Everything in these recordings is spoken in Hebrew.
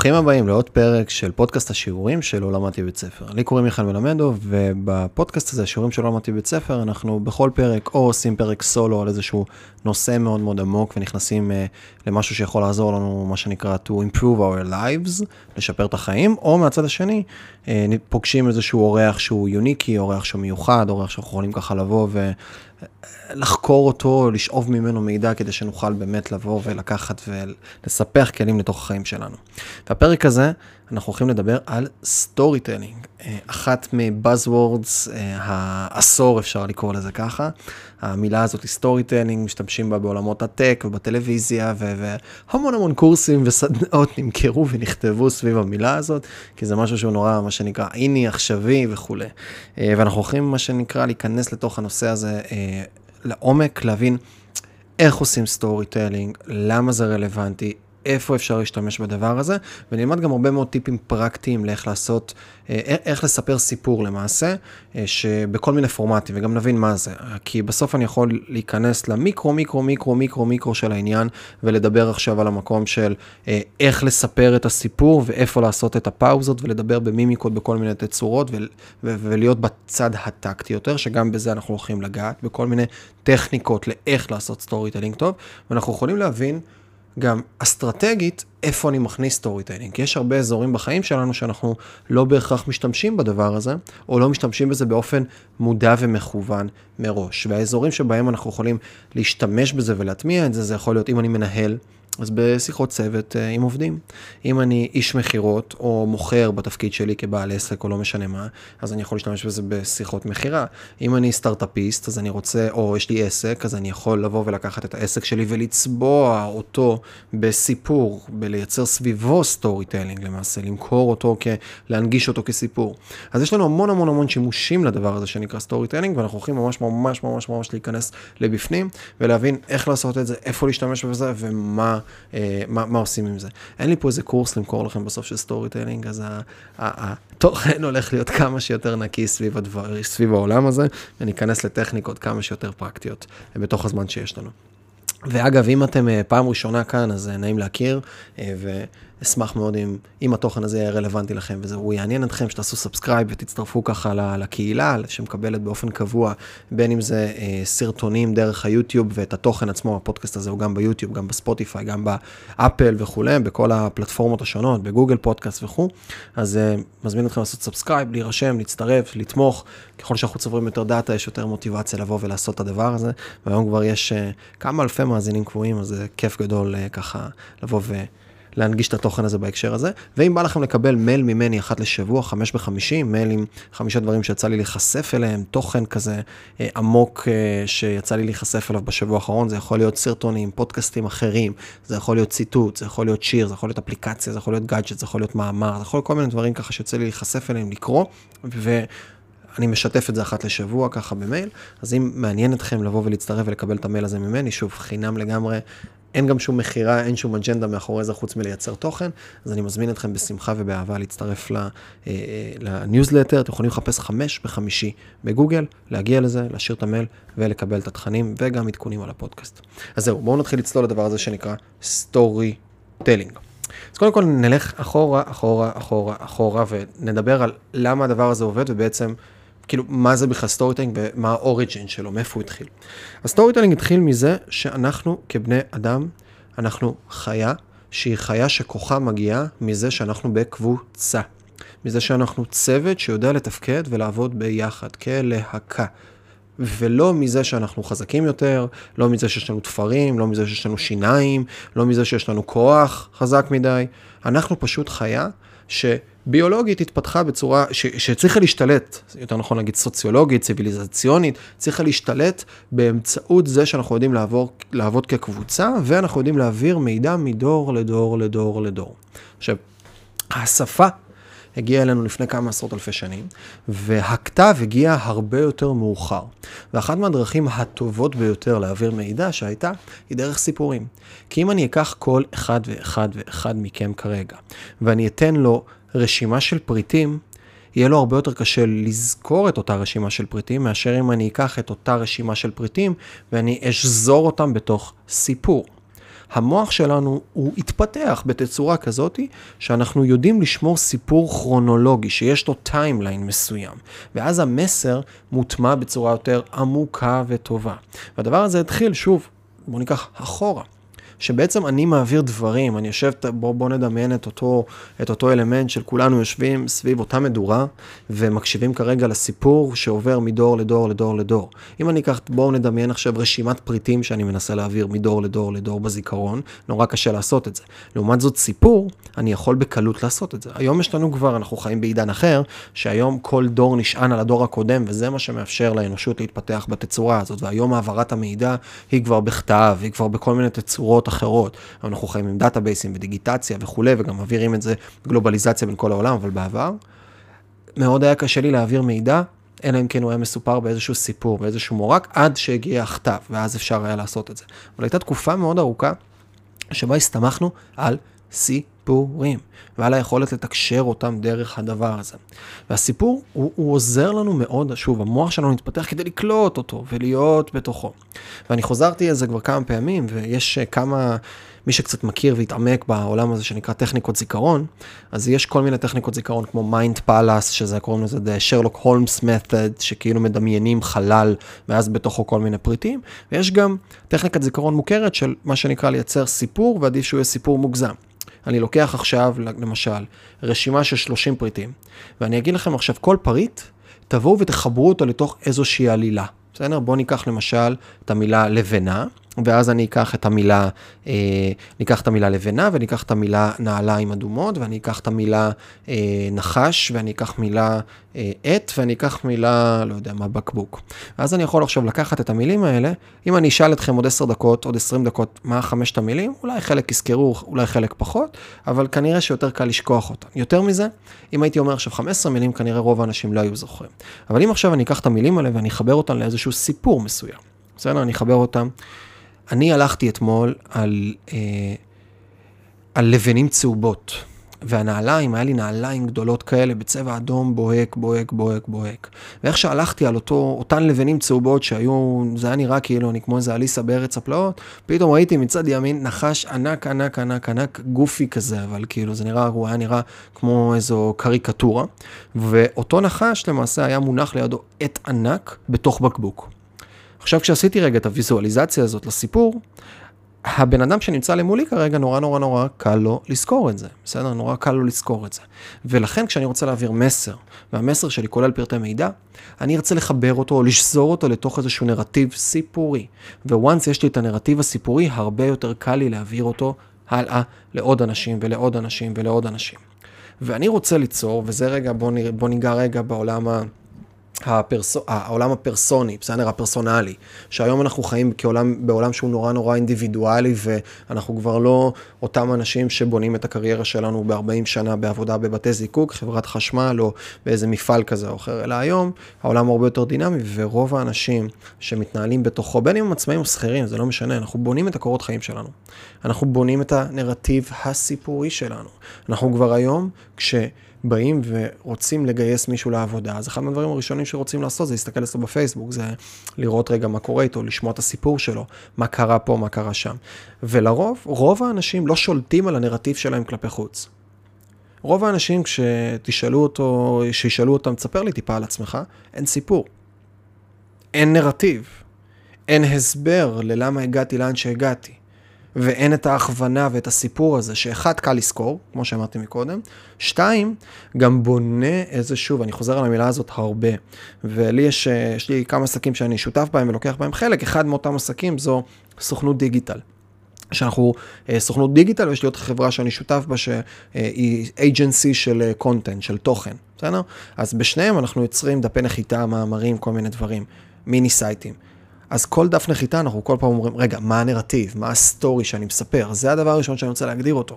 ברוכים הבאים לעוד פרק של פודקאסט השיעורים של למדתי בית ספר. לי קוראים מיכאל מלמדו, ובפודקאסט הזה, שיעורים של למדתי בית ספר, אנחנו בכל פרק או עושים פרק סולו על איזשהו נושא מאוד מאוד עמוק, ונכנסים uh, למשהו שיכול לעזור לנו, מה שנקרא to improve our lives, לשפר את החיים, או מהצד השני, uh, פוגשים איזשהו אורח שהוא יוניקי, אורח שהוא מיוחד, אורח שאנחנו יכולים ככה לבוא ו... לחקור אותו, לשאוב ממנו מידע כדי שנוכל באמת לבוא ולקחת ולספח כלים לתוך החיים שלנו. והפרק הזה, אנחנו הולכים לדבר על story אה, אחת מ buzzwords אה, העשור אפשר לקרוא לזה ככה. המילה הזאת היא storytelling, משתמשים בה בעולמות הטק ובטלוויזיה והמון המון קורסים וסדנאות נמכרו ונכתבו סביב המילה הזאת, כי זה משהו שהוא נורא, מה שנקרא, in ועכשווי וכולי. אה, ואנחנו הולכים, מה שנקרא, להיכנס לתוך הנושא הזה לעומק, להבין איך עושים storytelling, למה זה רלוונטי, איפה אפשר להשתמש בדבר הזה, ונלמד גם הרבה מאוד טיפים פרקטיים לאיך לעשות, אה, איך לספר סיפור למעשה, אה, שבכל מיני פורמטים, וגם נבין מה זה. כי בסוף אני יכול להיכנס למיקרו, מיקרו, מיקרו, מיקרו, מיקרו של העניין, ולדבר עכשיו על המקום של אה, איך לספר את הסיפור, ואיפה לעשות את הפאוזות, ולדבר במימיקות בכל מיני תצורות, ולהיות בצד הטקטי יותר, שגם בזה אנחנו הולכים לגעת, בכל מיני טכניקות לאיך לעשות storytelling טוב, ואנחנו יכולים להבין, גם אסטרטגית, איפה אני מכניס storytelling. יש הרבה אזורים בחיים שלנו שאנחנו לא בהכרח משתמשים בדבר הזה, או לא משתמשים בזה באופן מודע ומכוון מראש. והאזורים שבהם אנחנו יכולים להשתמש בזה ולהטמיע את זה, זה יכול להיות אם אני מנהל אז בשיחות צוות אה, עם עובדים. אם אני איש מכירות או מוכר בתפקיד שלי כבעל עסק או לא משנה מה, אז אני יכול להשתמש בזה בשיחות מכירה. אם אני סטארט-אפיסט, אז אני רוצה, או יש לי עסק, אז אני יכול לבוא ולקחת את העסק שלי ולצבוע אותו בסיפור, בלייצר סביבו storytelling למעשה, למכור אותו, להנגיש אותו כסיפור. אז יש לנו המון המון המון שימושים לדבר הזה שנקרא storytelling, ואנחנו הולכים ממש ממש ממש ממש להיכנס לבפנים ולהבין איך לעשות את זה, איפה להשתמש בזה ומה אה, מה, מה עושים עם זה. אין לי פה איזה קורס למכור לכם בסוף של storytelling, אז התוכן הולך להיות כמה שיותר נקי סביב, הדבר, סביב העולם הזה, וניכנס לטכניקות כמה שיותר פרקטיות בתוך הזמן שיש לנו. ואגב, אם אתם אה, פעם ראשונה כאן, אז אה, נעים להכיר, ו... אשמח מאוד אם, אם התוכן הזה יהיה רלוונטי לכם, והוא יעניין אתכם, שתעשו subscribe ותצטרפו ככה לקהילה, שמקבלת באופן קבוע, בין אם זה אה, סרטונים דרך היוטיוב ואת התוכן עצמו, הפודקאסט הזה הוא גם ביוטיוב, גם בספוטיפיי, גם באפל וכולי, בכל הפלטפורמות השונות, בגוגל פודקאסט וכו', אז אה, מזמין אתכם לעשות subscribe, להירשם, להצטרף, לתמוך, ככל שאנחנו צוברים יותר דאטה, יש יותר מוטיבציה לבוא ולעשות את הדבר הזה, והיום כבר יש אה, כמה אלפי מאזינים קבועים, אז זה כיף גדול אה, ככה לבוא ו... להנגיש את התוכן הזה בהקשר הזה. ואם בא לכם לקבל מייל ממני אחת לשבוע, חמש בחמישי, מייל עם חמישה דברים שיצא לי להיחשף אליהם, תוכן כזה אה, עמוק אה, שיצא לי להיחשף אליו בשבוע האחרון, זה יכול להיות סרטונים, פודקאסטים אחרים, זה יכול להיות ציטוט, זה יכול להיות שיר, זה יכול להיות אפליקציה, זה יכול להיות גאדג'ט, זה יכול להיות מאמר, זה יכול להיות כל מיני דברים ככה שיוצא לי להיחשף אליהם, לקרוא, ו... אני משתף את זה אחת לשבוע ככה במייל, אז אם מעניין אתכם לבוא ולהצטרף ולקבל את המייל הזה ממני, שוב, חינם לגמרי, אין גם שום מכירה, אין שום אג'נדה מאחורי זה חוץ מלייצר תוכן, אז אני מזמין אתכם בשמחה ובאהבה להצטרף אה, אה, לניוזלטר, אתם יכולים לחפש חמש בחמישי בגוגל, להגיע לזה, להשאיר את המייל ולקבל את התכנים וגם עדכונים על הפודקאסט. אז זהו, בואו נתחיל לצלול לדבר הזה שנקרא storytelling. אז קודם כל נלך אחורה, אחורה, אחורה, אחורה, ונדבר על למה הדבר הזה עובד ובעצם כאילו, מה זה בכלל storytelling ומה ה origin שלו, מאיפה הוא התחיל. ה storytelling התחיל מזה שאנחנו כבני אדם, אנחנו חיה שהיא חיה שכוחה מגיעה מזה שאנחנו בקבוצה. מזה שאנחנו צוות שיודע לתפקד ולעבוד ביחד, כלהקה. ולא מזה שאנחנו חזקים יותר, לא מזה שיש לנו תפרים, לא מזה שיש לנו שיניים, לא מזה שיש לנו כוח חזק מדי. אנחנו פשוט חיה שביולוגית התפתחה בצורה ש, שצריכה להשתלט, יותר נכון להגיד סוציולוגית, ציוויליזציונית, צריכה להשתלט באמצעות זה שאנחנו יודעים לעבור, לעבוד כקבוצה, ואנחנו יודעים להעביר מידע מדור לדור לדור לדור. עכשיו, השפה הגיע אלינו לפני כמה עשרות אלפי שנים, והכתב הגיע הרבה יותר מאוחר. ואחת מהדרכים הטובות ביותר להעביר מידע שהייתה, היא דרך סיפורים. כי אם אני אקח כל אחד ואחד ואחד מכם כרגע, ואני אתן לו רשימה של פריטים, יהיה לו הרבה יותר קשה לזכור את אותה רשימה של פריטים, מאשר אם אני אקח את אותה רשימה של פריטים ואני אשזור אותם בתוך סיפור. המוח שלנו הוא התפתח בתצורה כזאת שאנחנו יודעים לשמור סיפור כרונולוגי, שיש לו timeline מסוים, ואז המסר מוטמע בצורה יותר עמוקה וטובה. והדבר הזה התחיל, שוב, בואו ניקח אחורה. שבעצם אני מעביר דברים, אני יושב, בוא, בוא נדמיין את אותו, את אותו אלמנט של כולנו יושבים סביב אותה מדורה ומקשיבים כרגע לסיפור שעובר מדור לדור לדור לדור. אם אני אקח, בואו נדמיין עכשיו רשימת פריטים שאני מנסה להעביר מדור לדור לדור בזיכרון, נורא קשה לעשות את זה. לעומת זאת סיפור, אני יכול בקלות לעשות את זה. היום יש לנו כבר, אנחנו חיים בעידן אחר, שהיום כל דור נשען על הדור הקודם, וזה מה שמאפשר לאנושות להתפתח בתצורה הזאת, והיום העברת המידע היא כבר בכתב, היא כבר בכל מיני תצורות אחרות. אנחנו חיים עם דאטאבייסים ודיגיטציה וכולי, וגם מעבירים את זה גלובליזציה בין כל העולם, אבל בעבר מאוד היה קשה לי להעביר מידע, אלא אם כן הוא היה מסופר באיזשהו סיפור, באיזשהו מורק, עד שהגיע הכתב, ואז אפשר היה לעשות את זה. אבל הייתה תקופה מאוד ארוכה שבה הסתמכנו על סיפורים, ועל היכולת לתקשר אותם דרך הדבר הזה. והסיפור, הוא, הוא עוזר לנו מאוד, שוב, המוח שלנו מתפתח כדי לקלוט אותו ולהיות בתוכו. ואני חזרתי על זה כבר כמה פעמים, ויש אה, כמה... מי שקצת מכיר והתעמק בעולם הזה שנקרא טכניקות זיכרון, אז יש כל מיני טכניקות זיכרון כמו mind palace, שזה קוראים לזה The Sherlock Holmes Method, שכאילו מדמיינים חלל ואז בתוכו כל מיני פריטים, ויש גם טכניקת זיכרון מוכרת של מה שנקרא לייצר סיפור, ועדיף שהוא יהיה סיפור מוגזם. אני לוקח עכשיו, למשל, רשימה של 30 פריטים, ואני אגיד לכם עכשיו, כל פריט, תבואו ותחברו אותו לתוך איזושהי עלילה. בסדר? בואו ניקח למשל את המילה לבנה, ואז אני אקח את המילה, אה, ניקח את המילה לבנה, וניקח את המילה נעליים אדומות, ואני אקח את המילה אה, נחש, ואני אקח מילה אה, עט, ואני אקח מילה, לא יודע מה, בקבוק. ואז אני יכול עכשיו לקחת את המילים האלה, אם אני אשאל אתכם עוד 10 דקות, עוד 20 דקות, מה חמשת המילים, אולי חלק יזכרו, אולי חלק פחות, אבל כנראה שיותר קל לשכוח אותם. יותר מזה, אם הייתי אומר עכשיו 15 מילים, כנראה רוב האנשים לא היו זוכרים. אבל אם עכשיו אני אקח את המילים האלה ואני אחבר אותם לאיזשהו סיפור מסוים, בסדר? אני אחבר אותם. אני הלכתי אתמול על, אה, על לבנים צהובות, והנעליים, היה לי נעליים גדולות כאלה בצבע אדום בוהק, בוהק, בוהק, בוהק. ואיך שהלכתי על אותו, אותן לבנים צהובות שהיו, זה היה נראה כאילו אני כמו איזה אליסה בארץ הפלאות, פתאום ראיתי מצד ימין נחש ענק, ענק, ענק, ענק, גופי כזה, אבל כאילו זה נראה, הוא היה נראה כמו איזו קריקטורה. ואותו נחש למעשה היה מונח לידו עט ענק בתוך בקבוק. עכשיו כשעשיתי רגע את הוויזואליזציה הזאת לסיפור, הבן אדם שנמצא למולי כרגע נורא נורא נורא קל לו לזכור את זה, בסדר? נורא קל לו לזכור את זה. ולכן כשאני רוצה להעביר מסר, והמסר שלי כולל פרטי מידע, אני ארצה לחבר אותו או לשזור אותו לתוך איזשהו נרטיב סיפורי. וואנס יש לי את הנרטיב הסיפורי, הרבה יותר קל לי להעביר אותו הלאה לעוד אנשים ולעוד אנשים ולעוד אנשים. ואני רוצה ליצור, וזה רגע, בוא, נרא, בוא ניגע רגע בעולם ה... הפרס... העולם הפרסוני, בסדר, הפרסונלי, שהיום אנחנו חיים כעולם, בעולם שהוא נורא נורא אינדיבידואלי, ואנחנו כבר לא אותם אנשים שבונים את הקריירה שלנו ב-40 שנה בעבודה בבתי זיקוק, חברת חשמל או באיזה מפעל כזה או אחר, אלא היום העולם הרבה יותר דינמי, ורוב האנשים שמתנהלים בתוכו, בין אם הם עצמאים או שכירים, זה לא משנה, אנחנו בונים את הקורות חיים שלנו. אנחנו בונים את הנרטיב הסיפורי שלנו. אנחנו כבר היום, כש... באים ורוצים לגייס מישהו לעבודה, אז אחד מהדברים הראשונים שרוצים לעשות זה להסתכל אצלו בפייסבוק, זה לראות רגע מה קורה איתו, לשמוע את הסיפור שלו, מה קרה פה, מה קרה שם. ולרוב, רוב האנשים לא שולטים על הנרטיב שלהם כלפי חוץ. רוב האנשים כשתשאלו אותו, שישאלו אותם, תספר לי טיפה על עצמך, אין סיפור. אין נרטיב. אין הסבר ללמה הגעתי לאן שהגעתי. ואין את ההכוונה ואת הסיפור הזה, שאחד, קל לזכור, כמו שאמרתי מקודם, שתיים, גם בונה איזה, שוב, אני חוזר על המילה הזאת הרבה, ולי יש, יש לי כמה עסקים שאני שותף בהם ולוקח בהם חלק, אחד מאותם עסקים זו סוכנות דיגיטל. שאנחנו אה, סוכנות דיגיטל, ויש לי עוד חברה שאני שותף בה, שהיא agency של content, אה, של תוכן, בסדר? אז בשניהם אנחנו יוצרים דפי נחיתה, מאמרים, כל מיני דברים, מיני סייטים. אז כל דף נחיתה אנחנו כל פעם אומרים, רגע, מה הנרטיב? מה ה story שאני מספר? זה הדבר הראשון שאני רוצה להגדיר אותו.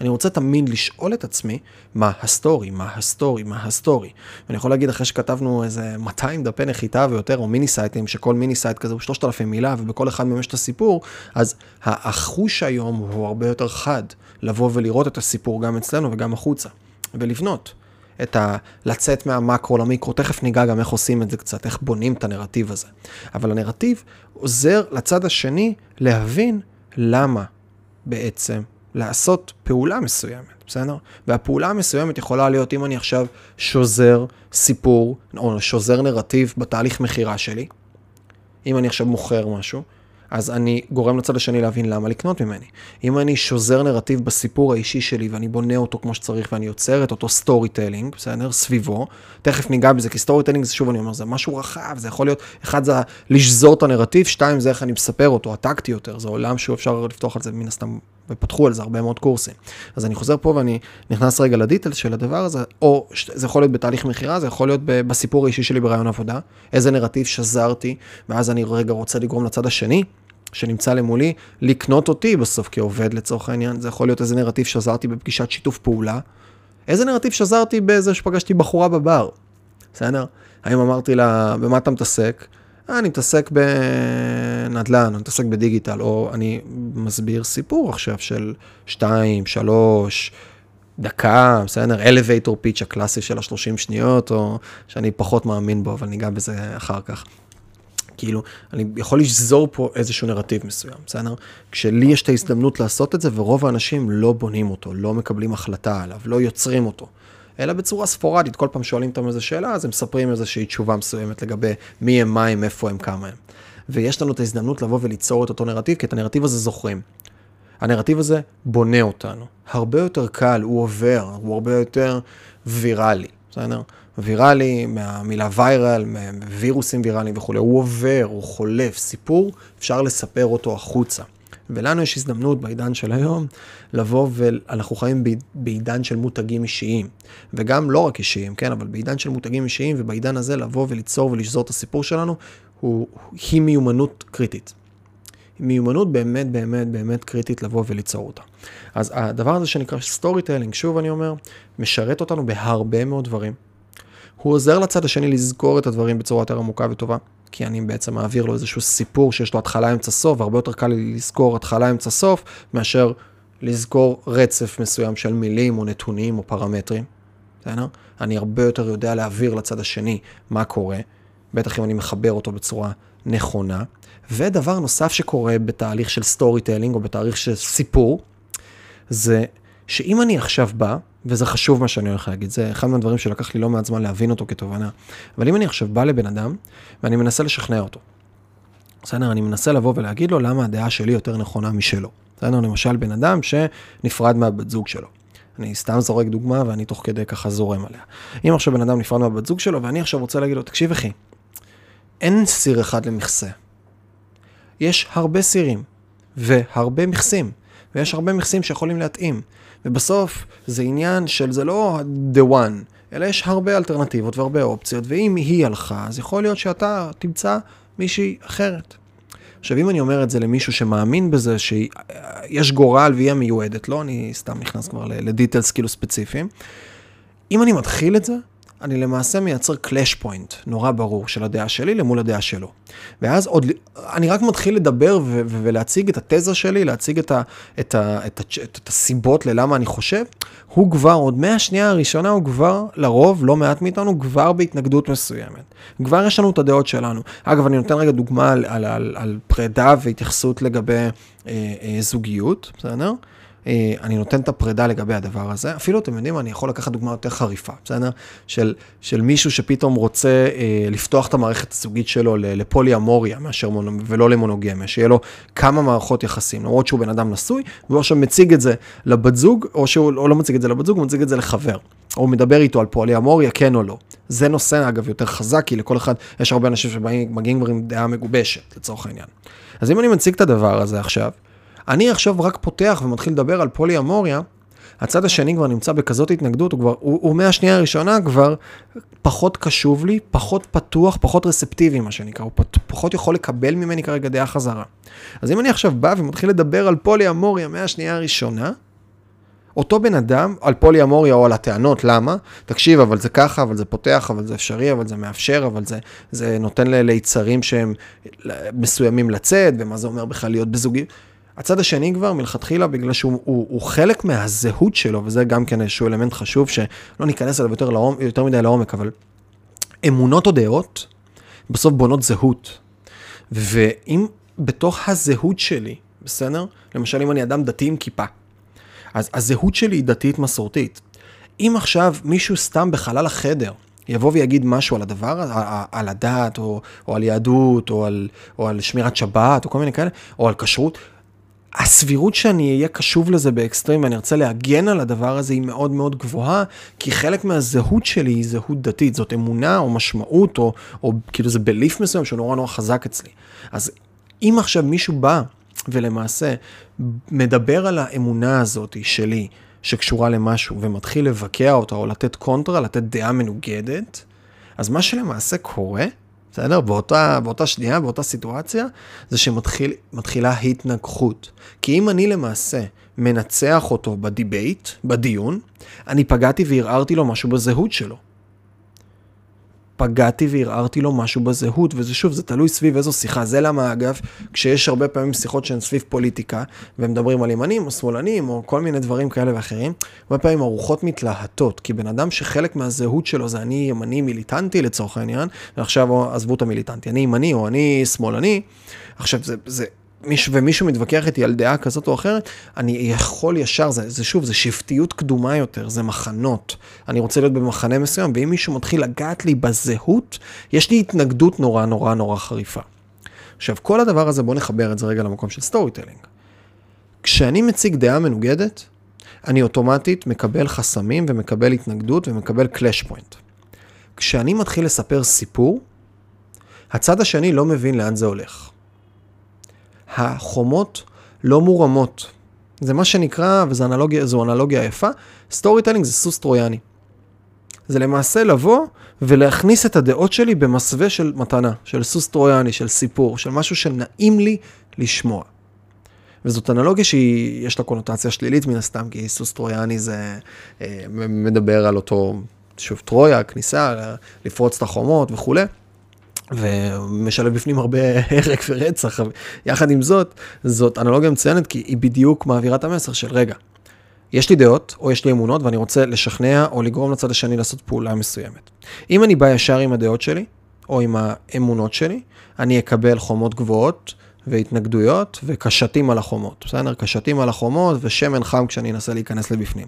אני רוצה תמיד לשאול את עצמי, מה ה story, מה ה story, מה ה story. ואני יכול להגיד, אחרי שכתבנו איזה 200 דפי נחיתה ויותר, או מיני סייטים, שכל mini site כזה הוא 3,000 מילה, ובכל אחד מהם יש את הסיפור, אז החוש היום הוא הרבה יותר חד, לבוא ולראות את הסיפור גם אצלנו וגם החוצה, ולבנות. את ה... לצאת מהמקרו למיקרו, תכף ניגע גם איך עושים את זה קצת, איך בונים את הנרטיב הזה. אבל הנרטיב עוזר לצד השני להבין למה בעצם לעשות פעולה מסוימת, בסדר? והפעולה המסוימת יכולה להיות אם אני עכשיו שוזר סיפור, או שוזר נרטיב בתהליך מכירה שלי, אם אני עכשיו מוכר משהו, אז אני גורם לצד השני להבין למה לקנות ממני. אם אני שוזר נרטיב בסיפור האישי שלי ואני בונה אותו כמו שצריך ואני יוצר את אותו storytelling, בסדר? סביבו, תכף ניגע בזה, כי storytelling שוב אני אומר, זה משהו רחב, זה יכול להיות, אחד זה לשזור את הנרטיב, שתיים זה איך אני מספר אותו, הטקטי יותר, זה עולם שהוא אפשר לפתוח על זה מן הסתם, ופתחו על זה הרבה מאוד קורסים. אז אני חוזר פה ואני נכנס רגע לדיטל של הדבר הזה, או זה יכול להיות בתהליך מכירה, זה יכול להיות בסיפור האישי שלי ברעיון עבודה, איזה נרטיב שזרתי, ואז אני רגע רוצה לגרום לצד השני שנמצא למולי, לקנות אותי בסוף כעובד לצורך העניין. זה יכול להיות איזה נרטיב שזרתי בפגישת שיתוף פעולה. איזה נרטיב שזרתי בזה שפגשתי בחורה בבר, בסדר? האם אמרתי לה, במה אתה מתעסק? אה, אני מתעסק בנדל"ן, אני מתעסק בדיגיטל, או אני מסביר סיפור עכשיו של 2, 3, דקה, בסדר? elevator pitch הקלאסי של ה-30 שניות, או שאני פחות מאמין בו, אבל ניגע בזה אחר כך. כאילו, אני יכול לשזור פה איזשהו נרטיב מסוים, בסדר? כשלי יש את ההזדמנות לעשות את זה, ורוב האנשים לא בונים אותו, לא מקבלים החלטה עליו, לא יוצרים אותו. אלא בצורה ספורדית, כל פעם שואלים אותם איזו שאלה, אז הם מספרים איזושהי תשובה מסוימת לגבי מי הם, מה הם, איפה הם, כמה הם. ויש לנו את ההזדמנות לבוא וליצור את אותו נרטיב, כי את הנרטיב הזה זוכרים. הנרטיב הזה בונה אותנו. הרבה יותר קל, הוא עובר, הוא הרבה יותר ויראלי, בסדר? ויראלי, מהמילה ויירל, מווירוסים ויראליים וכולי, הוא עובר, הוא חולף, סיפור, אפשר לספר אותו החוצה. ולנו יש הזדמנות בעידן של היום לבוא ואנחנו חיים בעידן של מותגים אישיים. וגם לא רק אישיים, כן, אבל בעידן של מותגים אישיים ובעידן הזה לבוא וליצור ולשזור את הסיפור שלנו, הוא, היא מיומנות קריטית. מיומנות באמת באמת באמת קריטית לבוא וליצור אותה. אז הדבר הזה שנקרא storytelling, שוב אני אומר, משרת אותנו בהרבה מאוד דברים. הוא עוזר לצד השני לזכור את הדברים בצורה יותר עמוקה וטובה, כי אני בעצם מעביר לו איזשהו סיפור שיש לו התחלה, אמצע, סוף, והרבה יותר קל לי לזכור התחלה, אמצע, סוף, מאשר לזכור רצף מסוים של מילים או נתונים או פרמטרים. בסדר? אני הרבה יותר יודע להעביר לצד השני מה קורה, בטח אם אני מחבר אותו בצורה נכונה. ודבר נוסף שקורה בתהליך של storytelling או בתהליך של סיפור, זה שאם אני עכשיו בא וזה חשוב מה שאני הולך להגיד, זה אחד מהדברים שלקח לי לא מעט זמן להבין אותו כתובנה. אבל אם אני עכשיו בא לבן אדם, ואני מנסה לשכנע אותו, בסדר? אני מנסה לבוא ולהגיד לו למה הדעה שלי יותר נכונה משלו. בסדר? למשל, בן אדם שנפרד מהבת זוג שלו. אני סתם זורק דוגמה ואני תוך כדי ככה זורם עליה. אם עכשיו בן אדם נפרד מהבת זוג שלו, ואני עכשיו רוצה להגיד לו, תקשיב אחי, אין סיר אחד למכסה. יש הרבה סירים, והרבה מכסים, ויש הרבה מכסים שיכולים להתאים. ובסוף זה עניין של, זה לא the one, אלא יש הרבה אלטרנטיבות והרבה אופציות, ואם היא הלכה, אז יכול להיות שאתה תמצא מישהי אחרת. עכשיו, אם אני אומר את זה למישהו שמאמין בזה שיש גורל והיא המיועדת לא, אני סתם נכנס כבר לדיטלס כאילו ספציפיים, אם אני מתחיל את זה, אני למעשה מייצר קלאש פוינט נורא ברור של הדעה שלי למול הדעה שלו. ואז עוד, אני רק מתחיל לדבר ו- ולהציג את התזה שלי, להציג את, ה- את, ה- את, ה- את, את הסיבות ללמה אני חושב, הוא כבר, עוד מהשנייה הראשונה, הוא כבר, לרוב, לא מעט מאיתנו, כבר בהתנגדות מסוימת. כבר יש לנו את הדעות שלנו. אגב, אני נותן רגע דוגמה על, על, על, על פרידה והתייחסות לגבי אה, אה, זוגיות, בסדר? אה, אני נותן את הפרידה לגבי הדבר הזה. אפילו, אתם יודעים, אני יכול לקחת דוגמה יותר חריפה, בסדר? של, של מישהו שפתאום רוצה אה, לפתוח את המערכת הזוגית שלו לפולי אמוריה מאשר מונו, ולא למונוגמיה, שיהיה לו כמה מערכות יחסים, למרות שהוא בן אדם נשוי, והוא עכשיו מציג את זה לבת זוג, או שהוא או לא מציג את זה לבת זוג, הוא מציג את זה לחבר. או מדבר איתו על פולי אמוריה, כן או לא. זה נושא, אגב, יותר חזק, כי לכל אחד, יש הרבה אנשים שמגיעים כבר עם דעה מגובשת, לצורך העניין. אז אם אני מציג את הדבר הזה עכשיו, אני עכשיו רק פותח ומתחיל לדבר על פולי אמוריה, הצד השני כבר נמצא בכזאת התנגדות, הוא כבר, הוא, הוא מהשנייה הראשונה כבר פחות קשוב לי, פחות פתוח, פחות רספטיבי, מה שנקרא, הוא פת, פחות יכול לקבל ממני כרגע דעה חזרה. אז אם אני עכשיו בא ומתחיל לדבר על פולי אמוריה מהשנייה הראשונה, אותו בן אדם, על פולי אמוריה או על הטענות, למה? תקשיב, אבל זה ככה, אבל זה פותח, אבל זה אפשרי, אבל זה מאפשר, אבל זה, זה נותן ליצרים שהם מסוימים לצאת, ומה זה אומר בכלל להיות בזוגיות. הצד השני כבר מלכתחילה בגלל שהוא הוא, הוא חלק מהזהות שלו, וזה גם כן איזשהו אלמנט חשוב שלא ניכנס אליו יותר, לעומק, יותר מדי לעומק, אבל אמונות או דעות בסוף בונות זהות. ואם בתוך הזהות שלי, בסדר? למשל, אם אני אדם דתי עם כיפה, אז הזהות שלי היא דתית מסורתית. אם עכשיו מישהו סתם בחלל החדר יבוא ויגיד משהו על הדבר, על הדת, או, או על יהדות, או על, או על שמירת שבת, או כל מיני כאלה, או על כשרות, הסבירות שאני אהיה קשוב לזה באקסטרים ואני ארצה להגן על הדבר הזה היא מאוד מאוד גבוהה, כי חלק מהזהות שלי היא זהות דתית, זאת אמונה או משמעות, או, או כאילו זה בליף מסוים שהוא נורא נורא חזק אצלי. אז אם עכשיו מישהו בא ולמעשה מדבר על האמונה הזאת שלי, שקשורה למשהו, ומתחיל לבקע אותה או לתת קונטרה, לתת דעה מנוגדת, אז מה שלמעשה קורה, בסדר? באותה, באותה שנייה, באותה סיטואציה, זה שמתחילה התנגחות. כי אם אני למעשה מנצח אותו ב debate, בדיון, אני פגעתי וערערתי לו משהו בזהות שלו. פגעתי וערערתי לו משהו בזהות, וזה שוב, זה תלוי סביב איזו שיחה. זה למה, אגב, כשיש הרבה פעמים שיחות שהן סביב פוליטיקה, ומדברים על ימנים או שמאלנים, או כל מיני דברים כאלה ואחרים, הרבה פעמים הרוחות מתלהטות, כי בן אדם שחלק מהזהות שלו זה אני ימני מיליטנטי לצורך העניין, ועכשיו עזבו את המיליטנטי, אני ימני או אני שמאלני, עכשיו זה, זה מיש, ומישהו מתווכח איתי על דעה כזאת או אחרת, אני יכול ישר, זה, זה שוב, זה שבטיות קדומה יותר, זה מחנות. אני רוצה להיות במחנה מסוים, ואם מישהו מתחיל לגעת לי בזהות, יש לי התנגדות נורא נורא נורא חריפה. עכשיו, כל הדבר הזה, בואו נחבר את זה רגע למקום של storytelling. כשאני מציג דעה מנוגדת, אני אוטומטית מקבל חסמים ומקבל התנגדות ומקבל clash point. כשאני מתחיל לספר סיפור, הצד השני לא מבין לאן זה הולך. החומות לא מורמות. זה מה שנקרא, וזו אנלוגיה, אנלוגיה יפה, storytelling זה סוס טרויאני. זה למעשה לבוא ולהכניס את הדעות שלי במסווה של מתנה, של סוס טרויאני, של סיפור, של משהו שנעים לי לשמוע. וזאת אנלוגיה שיש לה קונוטציה שלילית מן הסתם, כי סוס טרויאני זה אה, מדבר על אותו, שוב, טרויה, כניסה, לפרוץ את החומות וכולי. ומשלב בפנים הרבה הרג ורצח. יחד עם זאת, זאת אנלוגיה מצוינת כי היא בדיוק מעבירה את המסר של רגע, יש לי דעות או יש לי אמונות ואני רוצה לשכנע או לגרום לצד השני לעשות פעולה מסוימת. אם אני בא ישר עם הדעות שלי או עם האמונות שלי, אני אקבל חומות גבוהות והתנגדויות וקשתים על החומות. בסדר? קשתים על החומות ושמן חם כשאני אנסה להיכנס לבפנים.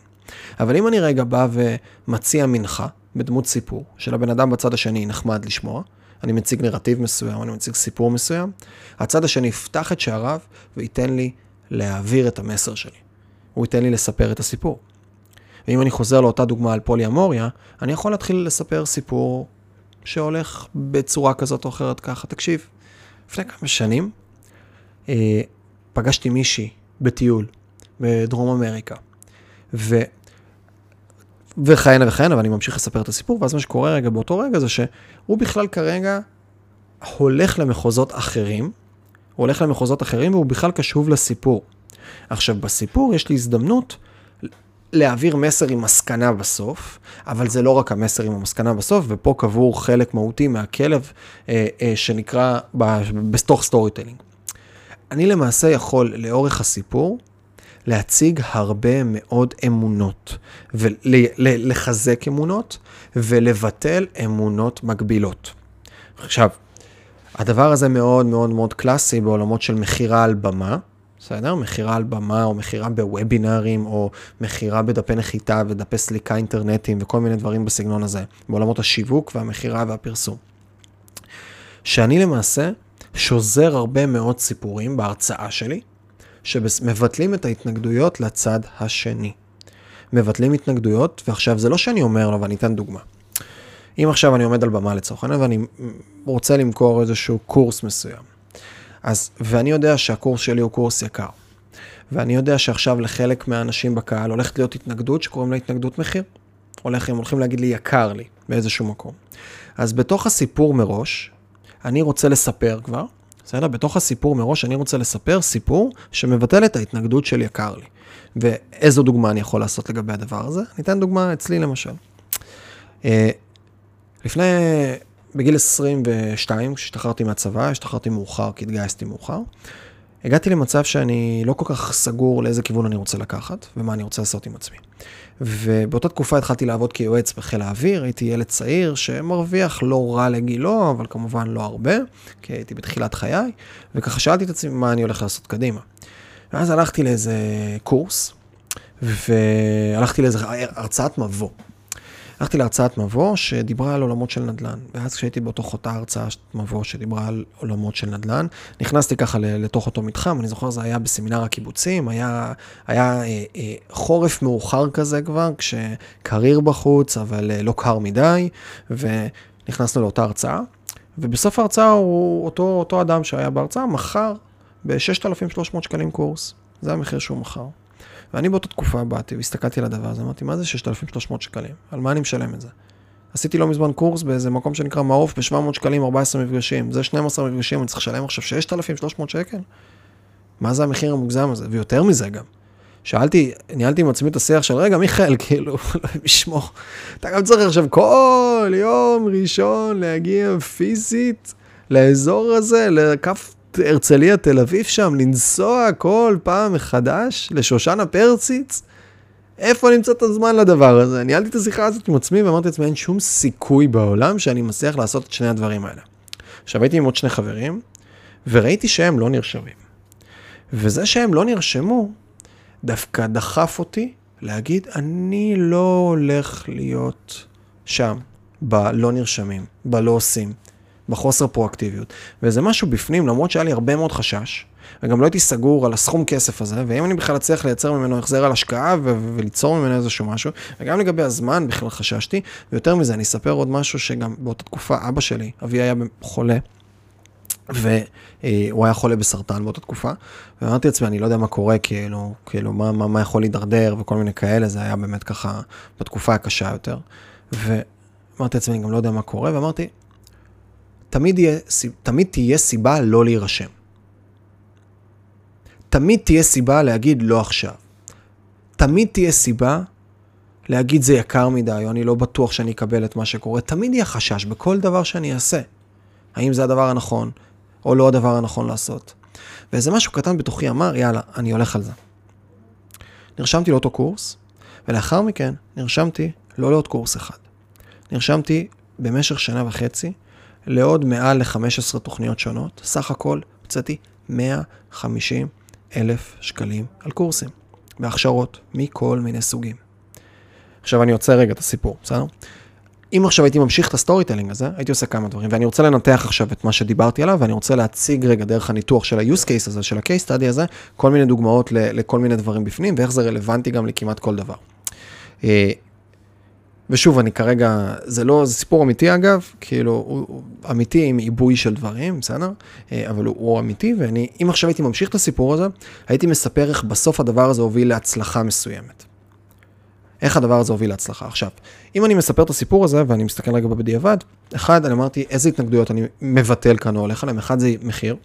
אבל אם אני רגע בא ומציע מנחה בדמות סיפור, שלבן אדם בצד השני נחמד לשמוע, אני מציג נרטיב מסוים, אני מציג סיפור מסוים, הצד השני יפתח את שעריו וייתן לי להעביר את המסר שלי. הוא ייתן לי לספר את הסיפור. ואם אני חוזר לאותה דוגמה על פולי אמוריה, אני יכול להתחיל לספר סיפור שהולך בצורה כזאת או אחרת ככה. תקשיב, לפני כמה שנים אה, פגשתי מישהי בטיול בדרום אמריקה, ו... וכהנה וכהנה, ואני ממשיך לספר את הסיפור, ואז מה שקורה רגע באותו רגע זה שהוא בכלל כרגע הולך למחוזות אחרים, הוא הולך למחוזות אחרים והוא בכלל קשוב לסיפור. עכשיו, בסיפור יש לי הזדמנות להעביר מסר עם מסקנה בסוף, אבל זה לא רק המסר עם המסקנה בסוף, ופה קבור חלק מהותי מהכלב אה, אה, שנקרא בתוך storytelling. אני למעשה יכול לאורך הסיפור להציג הרבה מאוד אמונות, ולחזק אמונות ולבטל אמונות מגבילות. עכשיו, הדבר הזה מאוד מאוד מאוד קלאסי בעולמות של מכירה על במה, בסדר? מכירה על במה, או מכירה בוובינארים, או מכירה בדפי נחיתה ודפי סליקה אינטרנטיים וכל מיני דברים בסגנון הזה, בעולמות השיווק והמכירה והפרסום. שאני למעשה שוזר הרבה מאוד סיפורים בהרצאה שלי, שמבטלים את ההתנגדויות לצד השני. מבטלים התנגדויות, ועכשיו זה לא שאני אומר לו, ואני אתן דוגמה. אם עכשיו אני עומד על במה לצורך העניין, ואני רוצה למכור איזשהו קורס מסוים, אז, ואני יודע שהקורס שלי הוא קורס יקר, ואני יודע שעכשיו לחלק מהאנשים בקהל הולכת להיות התנגדות שקוראים לה התנגדות מחיר. הולך, הם הולכים להגיד לי יקר לי באיזשהו מקום. אז בתוך הסיפור מראש, אני רוצה לספר כבר, בסדר? בתוך הסיפור מראש אני רוצה לספר סיפור שמבטל את ההתנגדות של יקר לי. ואיזו דוגמה אני יכול לעשות לגבי הדבר הזה? אני אתן דוגמה אצלי למשל. אה, לפני, בגיל 22, כשהשתחררתי מהצבא, השתחררתי מאוחר כי התגייסתי מאוחר, הגעתי למצב שאני לא כל כך סגור לאיזה כיוון אני רוצה לקחת ומה אני רוצה לעשות עם עצמי. ובאותה תקופה התחלתי לעבוד כיועץ בחיל האוויר, הייתי ילד צעיר שמרוויח לא רע לגילו, אבל כמובן לא הרבה, כי הייתי בתחילת חיי, וככה שאלתי את עצמי מה אני הולך לעשות קדימה. ואז הלכתי לאיזה קורס, והלכתי לאיזה הרצאת מבוא. הלכתי להרצאת מבוא שדיברה על עולמות של נדל"ן. ואז כשהייתי בתוך אותה הרצאה מבוא שדיברה על עולמות של נדל"ן, נכנסתי ככה לתוך אותו מתחם, אני זוכר זה היה בסמינר הקיבוצים, היה, היה אה, אה, חורף מאוחר כזה כבר, כשקריר בחוץ, אבל אה, לא קר מדי, ונכנסנו לאותה הרצאה. ובסוף ההרצאה הוא אותו, אותו אדם שהיה בהרצאה מכר ב-6,300 שקלים קורס. זה המחיר שהוא מכר. ואני באותה תקופה באתי והסתכלתי על הדבר הזה, אמרתי, מה זה 6,300 שקלים? על מה אני משלם את זה? עשיתי לא מזמן קורס באיזה מקום שנקרא מעוף ב-700 שקלים, 14 מפגשים. זה 12 מפגשים, אני צריך לשלם עכשיו 6,300 שקל? מה זה המחיר המוגזם הזה? ויותר מזה גם. שאלתי, ניהלתי עם עצמי את השיח של, רגע, מיכאל, כאילו, ישמור, אתה גם צריך עכשיו כל יום ראשון להגיע פיזית לאזור הזה, לכף הרצליה, תל אביב שם, לנסוע כל פעם מחדש לשושנה פרציץ? איפה נמצא את הזמן לדבר הזה? ניהלתי את השיחה הזאת עם עצמי ואמרתי לעצמי, אין שום סיכוי בעולם שאני מצליח לעשות את שני הדברים האלה. עכשיו הייתי עם עוד שני חברים, וראיתי שהם לא נרשמים. וזה שהם לא נרשמו, דווקא דחף אותי להגיד, אני לא הולך להיות שם, בלא נרשמים, בלא עושים. בחוסר פרואקטיביות. וזה משהו בפנים, למרות שהיה לי הרבה מאוד חשש, וגם לא הייתי סגור על הסכום כסף הזה, ואם אני בכלל אצליח לייצר ממנו החזר על השקעה ו- וליצור ממנו איזשהו משהו, וגם לגבי הזמן בכלל חששתי, ויותר מזה, אני אספר עוד משהו שגם באותה תקופה אבא שלי, אבי היה חולה. והוא היה חולה בסרטן באותה תקופה, ואמרתי לעצמי, אני לא יודע מה קורה, כאילו, כאילו, מה, מה, מה יכול להידרדר וכל מיני כאלה, זה היה באמת ככה בתקופה הקשה יותר. ואמרתי לעצמי, אני גם לא יודע מה קורה, ואמרתי, תמיד, יהיה, תמיד תהיה סיבה לא להירשם. תמיד תהיה סיבה להגיד לא עכשיו. תמיד תהיה סיבה להגיד זה יקר מדי, או אני לא בטוח שאני אקבל את מה שקורה. תמיד יהיה חשש בכל דבר שאני אעשה. האם זה הדבר הנכון, או לא הדבר הנכון לעשות. ואיזה משהו קטן בתוכי אמר, יאללה, אני הולך על זה. נרשמתי לאותו קורס, ולאחר מכן נרשמתי לא לעוד קורס אחד. נרשמתי במשך שנה וחצי לעוד מעל ל-15 תוכניות שונות, סך הכל הוצאתי 150 אלף שקלים על קורסים, בהכשרות מכל מיני סוגים. עכשיו אני עוצר רגע את הסיפור, בסדר? אם עכשיו הייתי ממשיך את ה storytelling הזה, הייתי עושה כמה דברים, ואני רוצה לנתח עכשיו את מה שדיברתי עליו, ואני רוצה להציג רגע דרך הניתוח של ה-use case הזה, של ה-case study הזה, כל מיני דוגמאות לכל מיני דברים בפנים, ואיך זה רלוונטי גם לכמעט כל דבר. ושוב, אני כרגע, זה לא, זה סיפור אמיתי אגב, כאילו, הוא, הוא אמיתי עם עיבוי של דברים, בסדר? אה, אבל הוא, הוא אמיתי, ואני, אם עכשיו הייתי ממשיך את הסיפור הזה, הייתי מספר איך בסוף הדבר הזה הוביל להצלחה מסוימת. איך הדבר הזה הוביל להצלחה. עכשיו, אם אני מספר את הסיפור הזה, ואני מסתכל רגע בדיעבד, אחד, אני אמרתי, איזה התנגדויות אני מבטל כאן או הולך עליהן, אחד זה מחיר.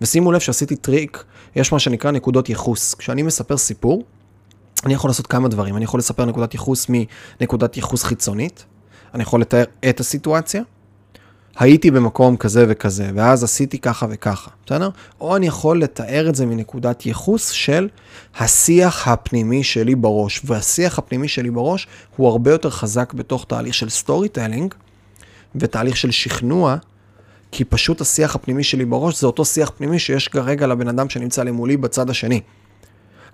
ושימו לב שעשיתי טריק, יש מה שנקרא נקודות ייחוס. כשאני מספר סיפור, אני יכול לעשות כמה דברים. אני יכול לספר נקודת ייחוס מנקודת ייחוס חיצונית, אני יכול לתאר את הסיטואציה, הייתי במקום כזה וכזה, ואז עשיתי ככה וככה, בסדר? או אני יכול לתאר את זה מנקודת ייחוס של השיח הפנימי שלי בראש, והשיח הפנימי שלי בראש הוא הרבה יותר חזק בתוך תהליך של storytelling, ותהליך של שכנוע, כי פשוט השיח הפנימי שלי בראש זה אותו שיח פנימי שיש כרגע לבן אדם שנמצא למולי בצד השני.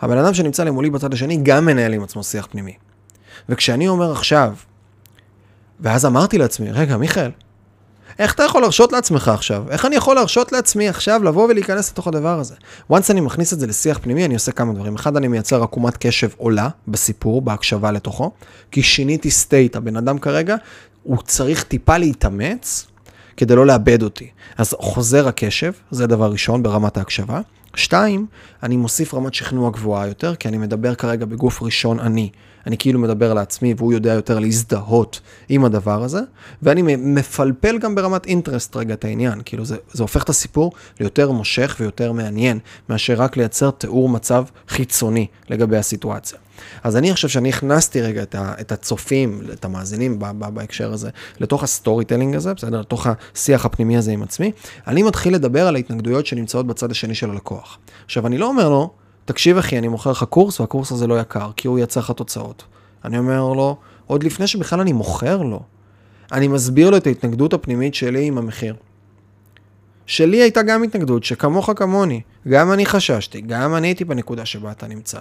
הבן אדם שנמצא למולי בצד השני גם מנהל עם עצמו שיח פנימי. וכשאני אומר עכשיו, ואז אמרתי לעצמי, רגע, מיכאל, איך אתה יכול להרשות לעצמך עכשיו? איך אני יכול להרשות לעצמי עכשיו לבוא ולהיכנס לתוך הדבר הזה? once אני מכניס את זה לשיח פנימי, אני עושה כמה דברים. אחד, אני מייצר עקומת קשב עולה בסיפור, בהקשבה לתוכו, כי שיניתי סטייט, הבן אדם כרגע, הוא צריך טיפה להתאמץ כדי לא לאבד אותי. אז חוזר הקשב, זה דבר ראשון ברמת ההקשבה. שתיים, אני מוסיף רמת שכנוע גבוהה יותר, כי אני מדבר כרגע בגוף ראשון אני. אני כאילו מדבר לעצמי והוא יודע יותר להזדהות עם הדבר הזה, ואני מפלפל גם ברמת interest רגע את העניין, כאילו זה, זה הופך את הסיפור ליותר מושך ויותר מעניין, מאשר רק לייצר תיאור מצב חיצוני לגבי הסיטואציה. אז אני חושב שאני הכנסתי רגע את, ה, את הצופים, את המאזינים ב, ב, בהקשר הזה, לתוך ה storytelling הזה, בסדר? לתוך השיח הפנימי הזה עם עצמי. אני מתחיל לדבר על ההתנגדויות שנמצאות בצד השני של הלקוח. עכשיו, אני לא אומר לו, תקשיב אחי, אני מוכר לך קורס והקורס הזה לא יקר, כי הוא ייצר לך תוצאות. אני אומר לו, עוד לפני שבכלל אני מוכר לו, אני מסביר לו את ההתנגדות הפנימית שלי עם המחיר. שלי הייתה גם התנגדות, שכמוך כמוני, גם אני חששתי, גם אני הייתי בנקודה שבה אתה נמצא.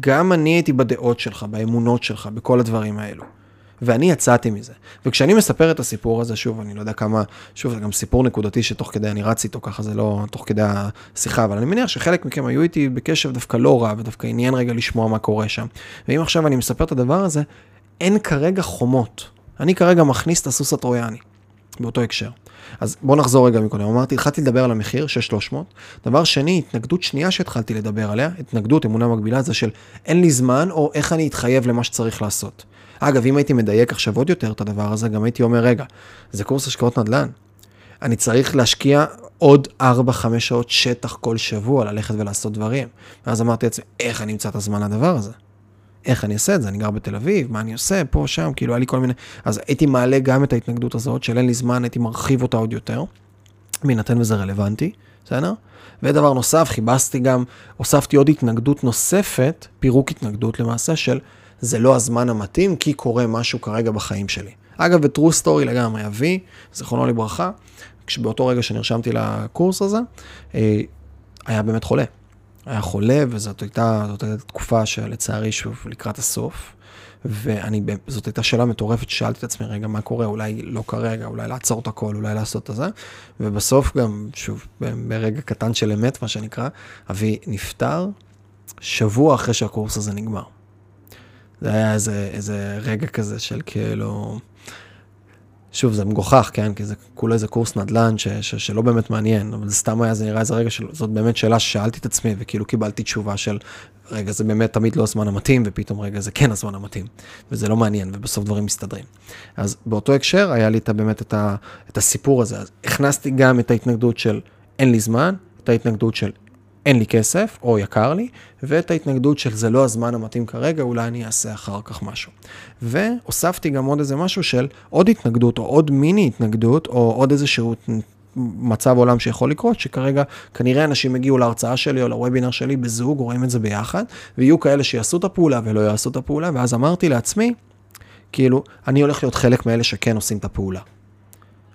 גם אני הייתי בדעות שלך, באמונות שלך, בכל הדברים האלו. ואני יצאתי מזה. וכשאני מספר את הסיפור הזה, שוב, אני לא יודע כמה, שוב, זה גם סיפור נקודתי שתוך כדי אני רץ איתו, ככה זה לא תוך כדי השיחה, אבל אני מניח שחלק מכם היו איתי בקשב דווקא לא רע, ודווקא עניין רגע לשמוע מה קורה שם. ואם עכשיו אני מספר את הדבר הזה, אין כרגע חומות. אני כרגע מכניס את הסוס הטרויאני, באותו הקשר. אז בוא נחזור רגע מקודם. אמרתי, התחלתי לדבר על המחיר, 6,300. דבר שני, התנגדות שנייה שהתחלתי לדבר עליה, התנגדות, אמונה מקבילה, זה של אין לי זמן, או איך אני אתחייב למה שצריך לעשות. אגב, אם הייתי מדייק עכשיו עוד יותר את הדבר הזה, גם הייתי אומר, רגע, זה קורס השקעות נדל"ן. אני צריך להשקיע עוד 4-5 שעות שטח כל שבוע, ללכת ולעשות דברים. ואז אמרתי לעצמי, איך אני אמצא את הזמן לדבר הזה? איך אני אעשה את זה? אני גר בתל אביב, מה אני עושה? פה, שם, כאילו היה לי כל מיני... אז הייתי מעלה גם את ההתנגדות הזאת, של אין לי זמן, הייתי מרחיב אותה עוד יותר, בהינתן וזה רלוונטי, בסדר? ודבר נוסף, חיבסתי גם, הוספתי עוד התנגדות נוספת, פירוק התנגדות למעשה, של זה לא הזמן המתאים, כי קורה משהו כרגע בחיים שלי. אגב, ב-True Story לגמרי, אבי, זיכרונו לברכה, כשבאותו רגע שנרשמתי לקורס הזה, אה, היה באמת חולה. היה חולה, וזאת הייתה, זאת הייתה תקופה שלצערי, שוב, לקראת הסוף. ואני, זאת הייתה שאלה מטורפת, שאלתי את עצמי, רגע, מה קורה? אולי לא כרגע, אולי לעצור את הכל, אולי לעשות את זה. ובסוף גם, שוב, ברגע קטן של אמת, מה שנקרא, אבי נפטר שבוע אחרי שהקורס הזה נגמר. זה היה איזה, איזה רגע כזה של כאילו... שוב, זה מגוחך, כן? כי זה כולה איזה קורס נדל"ן ש, ש, שלא באמת מעניין, אבל זה סתם היה, זה נראה איזה רגע של, זאת באמת שאלה ששאלתי את עצמי, וכאילו קיבלתי תשובה של, רגע, זה באמת תמיד לא הזמן המתאים, ופתאום, רגע, זה כן הזמן המתאים, וזה לא מעניין, ובסוף דברים מסתדרים. אז באותו הקשר, היה לי את, באמת את, ה, את הסיפור הזה. אז הכנסתי גם את ההתנגדות של אין לי זמן, את ההתנגדות של אין לי כסף, או יקר לי, ואת ההתנגדות של זה לא הזמן המתאים כרגע, אולי אני אעשה אחר כך משהו. והוספתי גם עוד איזה משהו של עוד התנגדות, או עוד מיני התנגדות, או עוד איזשהו מצב עולם שיכול לקרות, שכרגע כנראה אנשים יגיעו להרצאה שלי או לוובינר שלי בזוג, רואים את זה ביחד, ויהיו כאלה שיעשו את הפעולה ולא יעשו את הפעולה, ואז אמרתי לעצמי, כאילו, אני הולך להיות חלק מאלה שכן עושים את הפעולה.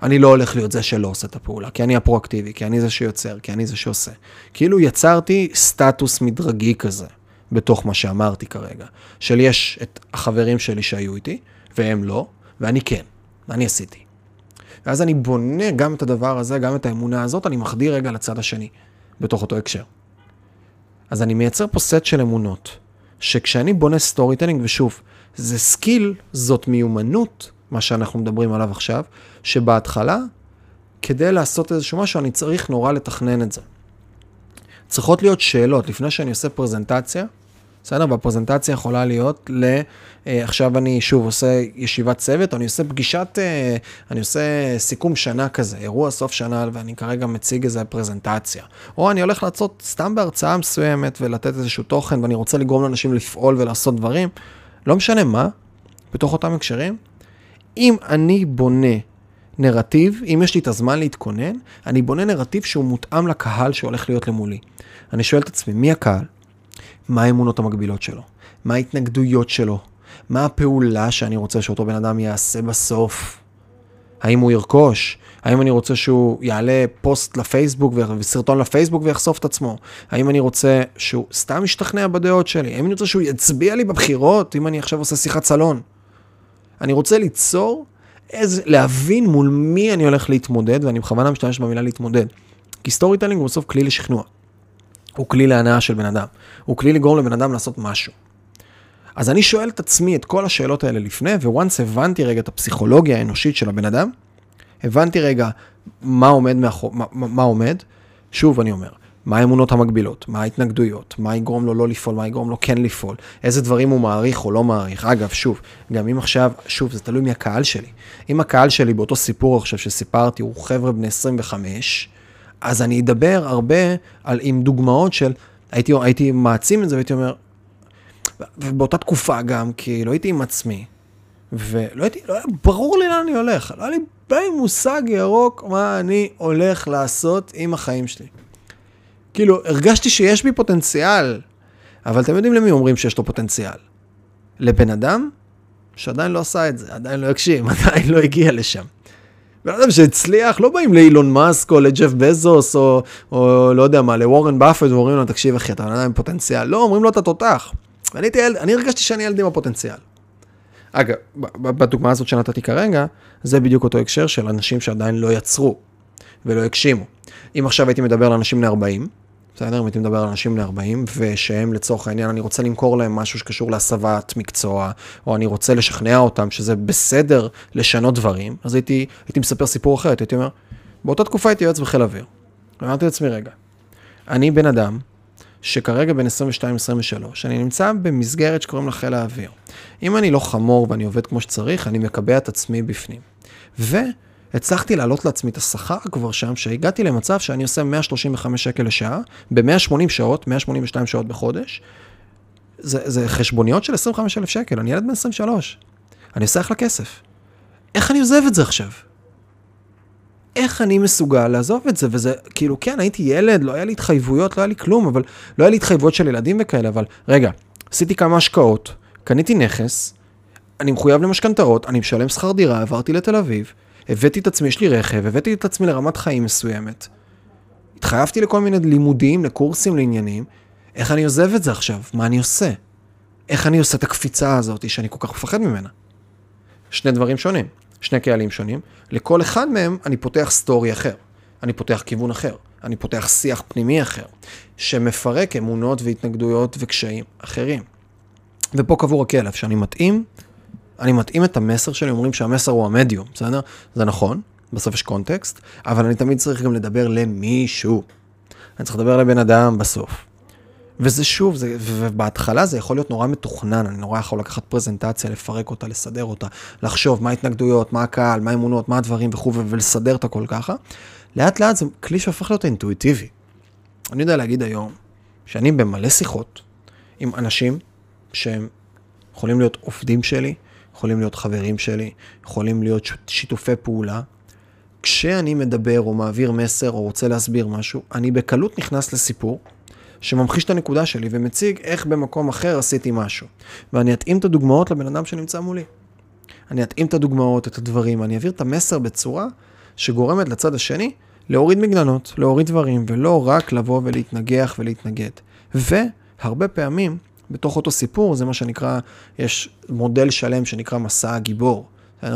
אני לא הולך להיות זה שלא עושה את הפעולה, כי אני הפרואקטיבי, כי אני זה שיוצר, כי אני זה שעושה. כאילו יצרתי סטטוס מדרגי כזה, בתוך מה שאמרתי כרגע, של יש את החברים שלי שהיו איתי, והם לא, ואני כן, אני עשיתי. ואז אני בונה גם את הדבר הזה, גם את האמונה הזאת, אני מחדיר רגע לצד השני, בתוך אותו הקשר. אז אני מייצר פה סט של אמונות, שכשאני בונה storytelling, ושוב, זה skill, זאת מיומנות, מה שאנחנו מדברים עליו עכשיו, שבהתחלה, כדי לעשות איזשהו משהו, אני צריך נורא לתכנן את זה. צריכות להיות שאלות, לפני שאני עושה פרזנטציה, בסדר? והפרזנטציה יכולה להיות ל... אה, עכשיו אני שוב עושה ישיבת צוות, אני עושה פגישת, אה, אני עושה סיכום שנה כזה, אירוע סוף שנה, ואני כרגע מציג איזה פרזנטציה. או אני הולך לעשות סתם בהרצאה מסוימת ולתת איזשהו תוכן, ואני רוצה לגרום לאנשים לפעול ולעשות דברים, לא משנה מה, בתוך אותם הקשרים, אם אני בונה נרטיב, אם יש לי את הזמן להתכונן, אני בונה נרטיב שהוא מותאם לקהל שהולך להיות למולי. אני שואל את עצמי, מי הקהל? מה האמונות המקבילות שלו? מה ההתנגדויות שלו? מה הפעולה שאני רוצה שאותו בן אדם יעשה בסוף? האם הוא ירכוש? האם אני רוצה שהוא יעלה פוסט לפייסבוק וסרטון לפייסבוק ויחשוף את עצמו? האם אני רוצה שהוא סתם ישתכנע בדעות שלי? האם אני רוצה שהוא יצביע לי בבחירות אם אני עכשיו עושה שיחת סלון? אני רוצה ליצור, איזה, להבין מול מי אני הולך להתמודד, ואני בכוונה משתמש במילה להתמודד. כי storytelling הוא בסוף כלי לשכנוע. הוא כלי להנאה של בן אדם. הוא כלי לגרום לבן אדם לעשות משהו. אז אני שואל את עצמי את כל השאלות האלה לפני, once הבנתי רגע את הפסיכולוגיה האנושית של הבן אדם, הבנתי רגע מה עומד מאחור, מה, מה עומד, שוב אני אומר, מה האמונות המקבילות, מה ההתנגדויות, מה יגרום לו לא לפעול, מה יגרום לו כן לפעול, איזה דברים הוא מעריך או לא מעריך. אגב, שוב, גם אם עכשיו, שוב, זה תלוי מי הקהל שלי. אם הקהל שלי באותו סיפור עכשיו שסיפרתי הוא חבר'ה בני 25, אז אני אדבר הרבה על, עם דוגמאות של, הייתי, הייתי מעצים את זה והייתי אומר, ובאותה תקופה גם, כי לא הייתי עם עצמי, ולא הייתי, לא היה ברור לי לאן אני הולך, לא היה לי, לא היה לי מושג ירוק מה אני הולך לעשות עם החיים שלי. כאילו, הרגשתי שיש בי פוטנציאל, אבל אתם יודעים למי אומרים שיש לו פוטנציאל? לבן אדם שעדיין לא עשה את זה, עדיין לא הקשיב, עדיין לא הגיע לשם. בן אדם שהצליח, לא באים לאילון מאסק או לג'ף בזוס או, או לא יודע מה, לוורן באפט ואומרים לו, תקשיב אחי, אתה בן אדם עם פוטנציאל. לא, אומרים לו, אתה תותח. ואני ילד, אני הרגשתי שאני ילד עם הפוטנציאל. אגב, בדוגמה הזאת שנתתי כרגע, זה בדיוק אותו הקשר של אנשים שעדיין לא יצרו ולא הגשימו. אם עכשיו הייתי מדבר על אנשים בני 40, בסדר? אם הייתי מדבר על אנשים בני 40, ושהם לצורך העניין, אני רוצה למכור להם משהו שקשור להסבת מקצוע, או אני רוצה לשכנע אותם שזה בסדר לשנות דברים, אז הייתי, הייתי מספר סיפור אחר, הייתי אומר, באותה תקופה הייתי יועץ בחיל אוויר. אמרתי לעצמי, רגע, אני בן אדם שכרגע בין 22-23, אני נמצא במסגרת שקוראים לה חיל האוויר. אם אני לא חמור ואני עובד כמו שצריך, אני מקבע את עצמי בפנים. ו... הצלחתי להעלות לעצמי את השכר כבר שם, שהגעתי למצב שאני עושה 135 שקל לשעה, ב-180 שעות, 182 שעות בחודש. זה, זה חשבוניות של 25 אלף שקל, אני ילד בן 23. אני עושה אחלה כסף. איך אני עוזב את זה עכשיו? איך אני מסוגל לעזוב את זה? וזה, כאילו, כן, הייתי ילד, לא היה לי התחייבויות, לא היה לי כלום, אבל לא היה לי התחייבויות של ילדים וכאלה, אבל רגע, עשיתי כמה השקעות, קניתי נכס, אני מחויב למשכנתאות, אני משלם שכר דירה, עברתי לתל אביב, הבאתי את עצמי, יש לי רכב, הבאתי את עצמי לרמת חיים מסוימת. התחייבתי לכל מיני לימודים, לקורסים, לעניינים. איך אני עוזב את זה עכשיו? מה אני עושה? איך אני עושה את הקפיצה הזאת שאני כל כך מפחד ממנה? שני דברים שונים, שני קהלים שונים. לכל אחד מהם אני פותח סטורי אחר. אני פותח כיוון אחר. אני פותח שיח פנימי אחר, שמפרק אמונות והתנגדויות וקשיים אחרים. ופה קבור הכלב, שאני מתאים אני מתאים את המסר שלי, אומרים שהמסר הוא המדיום, בסדר? זה נכון, בסוף יש קונטקסט, אבל אני תמיד צריך גם לדבר למישהו. אני צריך לדבר לבן אדם בסוף. וזה שוב, זה, ובהתחלה זה יכול להיות נורא מתוכנן, אני נורא יכול לקחת פרזנטציה, לפרק אותה, לסדר אותה, לחשוב מה ההתנגדויות, מה הקהל, מה האמונות, מה הדברים וכו', ולסדר את הכל ככה. לאט לאט זה כלי שהופך להיות אינטואיטיבי. אני יודע להגיד היום שאני במלא שיחות עם אנשים שהם יכולים להיות עובדים שלי, יכולים להיות חברים שלי, יכולים להיות שיתופי פעולה. כשאני מדבר או מעביר מסר או רוצה להסביר משהו, אני בקלות נכנס לסיפור שממחיש את הנקודה שלי ומציג איך במקום אחר עשיתי משהו. ואני אתאים את הדוגמאות לבן אדם שנמצא מולי. אני אתאים את הדוגמאות, את הדברים, אני אעביר את המסר בצורה שגורמת לצד השני להוריד מגננות, להוריד דברים, ולא רק לבוא ולהתנגח ולהתנגד. והרבה פעמים בתוך אותו סיפור, זה מה שנקרא, יש מודל שלם שנקרא מסע הגיבור?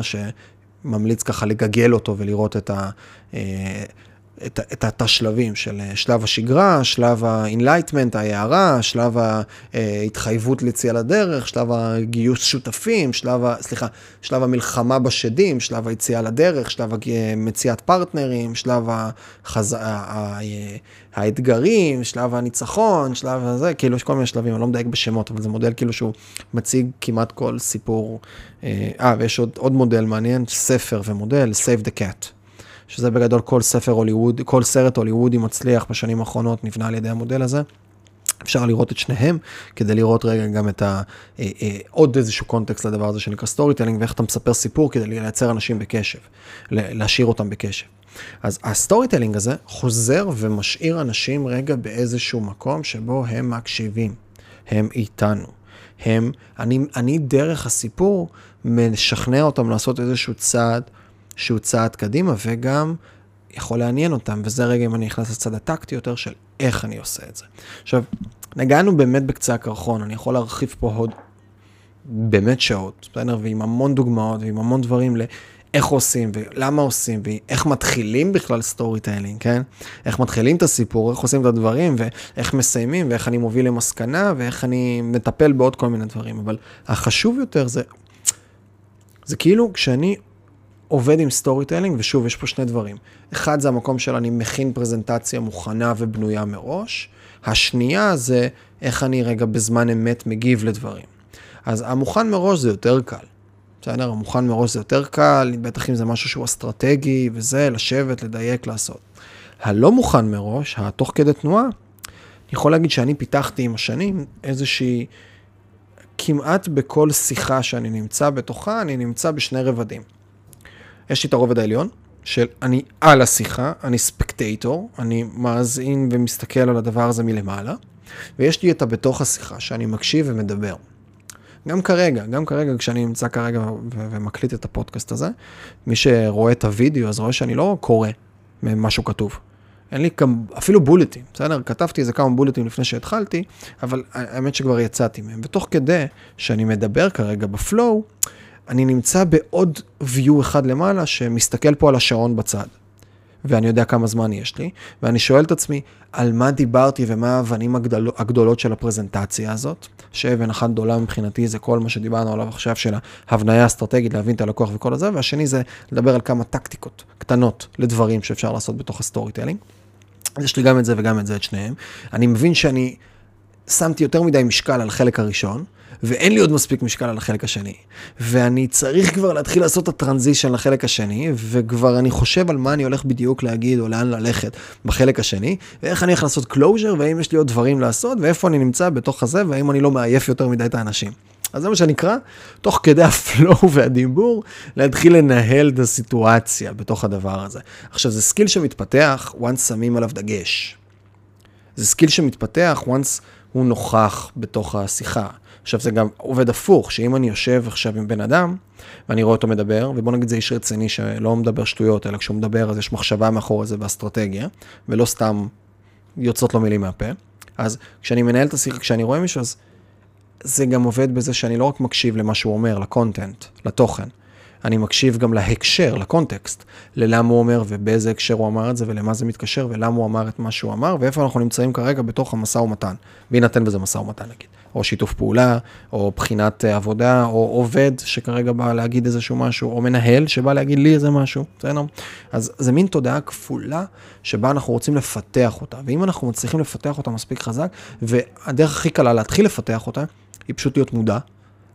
שממליץ ככה לגגל אותו ולראות את, ה, אה, את, את, השלבים של אה, שלב השגרה, שלב ה-enlightenment, ההערה, שלב ההתחייבות ליציאה לדרך, שלב הגיוס שותפים, שלב, ה, סליחה, שלב המלחמה בשדים, שלב היציאה לדרך, שלב מציאת פרטנרים, שלב החז... האתגרים, שלב הניצחון, שלב הזה, כאילו יש כל מיני שלבים, אני לא מדייק בשמות, אבל זה מודל כאילו שהוא מציג כמעט כל סיפור. אה, אה ויש עוד, עוד מודל מעניין, ספר ומודל, Save the Cat. שזה בגדול כל ספר הוליווד, כל סרט הוליוודי מצליח בשנים האחרונות נבנה על ידי המודל הזה. אפשר לראות את שניהם, כדי לראות רגע גם את ה... אה, אה, עוד איזשהו context לדבר הזה שנקרא storytelling, ואיך אתה מספר סיפור כדי לייצר אנשים בקשב, להשאיר אותם בקשב. אז ה storytelling הזה חוזר ומשאיר אנשים רגע באיזשהו מקום שבו הם מקשיבים, הם איתנו. הם, אני, אני דרך הסיפור משכנע אותם לעשות איזשהו צעד שהוא צעד קדימה וגם יכול לעניין אותם, וזה רגע אם אני נכנס לצד הטקטי יותר של איך אני עושה את זה. עכשיו, נגענו באמת בקצה הקרחון, אני יכול להרחיב פה עוד באמת שעות, בסדר? ועם המון דוגמאות ועם המון דברים לאיך עושים ולמה עושים ואיך מתחילים בכלל storytelling, כן? איך מתחילים את הסיפור, איך עושים את הדברים ואיך מסיימים ואיך אני מוביל למסקנה ואיך אני מטפל בעוד כל מיני דברים, אבל החשוב יותר זה, זה כאילו כשאני עובד עם storytelling, ושוב, יש פה שני דברים. אחד זה המקום של אני מכין פרזנטציה מוכנה ובנויה מראש. השנייה זה איך אני רגע בזמן אמת מגיב לדברים. אז המוכן מראש זה יותר קל. בסדר? המוכן מראש זה יותר קל, בטח אם זה משהו שהוא אסטרטגי וזה, לשבת, לדייק, לעשות. הלא מוכן מראש, התוך כדי תנועה, אני יכול להגיד שאני פיתחתי עם השנים איזושהי, כמעט בכל שיחה שאני נמצא בתוכה, אני נמצא בשני רבדים. יש לי את הרובד העליון, של אני על השיחה, אני ספקטייטור, אני מאזין ומסתכל על הדבר הזה מלמעלה, ויש לי את הבתוך השיחה, שאני מקשיב ומדבר. גם כרגע, גם כרגע, כשאני נמצא כרגע ו- ומקליט את הפודקאסט הזה, מי שרואה את הוידאו, אז רואה שאני לא קורא ממשהו כתוב. אין לי גם, אפילו בולטים, בסדר? כתבתי איזה כמה בולטים לפני שהתחלתי, אבל האמת שכבר יצאתי מהם. ותוך כדי שאני מדבר כרגע ב flow, אני נמצא בעוד view אחד למעלה שמסתכל פה על השעון בצד. ואני יודע כמה זמן יש לי, ואני שואל את עצמי על מה דיברתי ומה האבנים הגדול, הגדולות של הפרזנטציה הזאת, שאבן אחת גדולה מבחינתי זה כל מה שדיברנו עליו עכשיו של ההבניה האסטרטגית, להבין את הלקוח וכל הזה, והשני זה לדבר על כמה טקטיקות קטנות לדברים שאפשר לעשות בתוך ה story. אז יש לי גם את זה וגם את זה, את שניהם. אני מבין שאני שמתי יותר מדי משקל על חלק הראשון, ואין לי עוד מספיק משקל על החלק השני. ואני צריך כבר להתחיל לעשות את ה transition לחלק השני, וכבר אני חושב על מה אני הולך בדיוק להגיד או לאן ללכת בחלק השני, ואיך אני הולך לעשות closure, והאם יש לי עוד דברים לעשות, ואיפה אני נמצא בתוך הזה, והאם אני לא מעייף יותר מדי את האנשים. אז זה מה שנקרא, תוך כדי ה flow והדיבור, להתחיל לנהל את הסיטואציה בתוך הדבר הזה. עכשיו, זה skill שמתפתח once שמים עליו דגש. זה skill שמתפתח once הוא נוכח בתוך השיחה. עכשיו זה גם עובד הפוך, שאם אני יושב עכשיו עם בן אדם, ואני רואה אותו מדבר, ובוא נגיד זה איש רציני שלא מדבר שטויות, אלא כשהוא מדבר אז יש מחשבה מאחורי זה ואסטרטגיה, ולא סתם יוצאות לו מילים מהפה. אז כשאני מנהל את השיחה, כשאני רואה מישהו, אז זה גם עובד בזה שאני לא רק מקשיב למה שהוא אומר, ל content, לתוכן, אני מקשיב גם להקשר, לקונטקסט, ללמה הוא אומר ובאיזה הקשר הוא אמר את זה ולמה זה מתקשר ולמה הוא אמר את מה שהוא אמר ואיפה אנחנו נמצאים כרגע בתוך המשא ומתן, בהינתן בזה משא ומתן נגיד, או שיתוף פעולה, או בחינת עבודה, או עובד שכרגע בא להגיד איזשהו משהו, או מנהל שבא להגיד לי איזה משהו, בסדר? אז זה מין תודעה כפולה שבה אנחנו רוצים לפתח אותה, ואם אנחנו מצליחים לפתח אותה מספיק חזק, והדרך הכי קלה להתחיל לפתח אותה, היא פשוט להיות מודע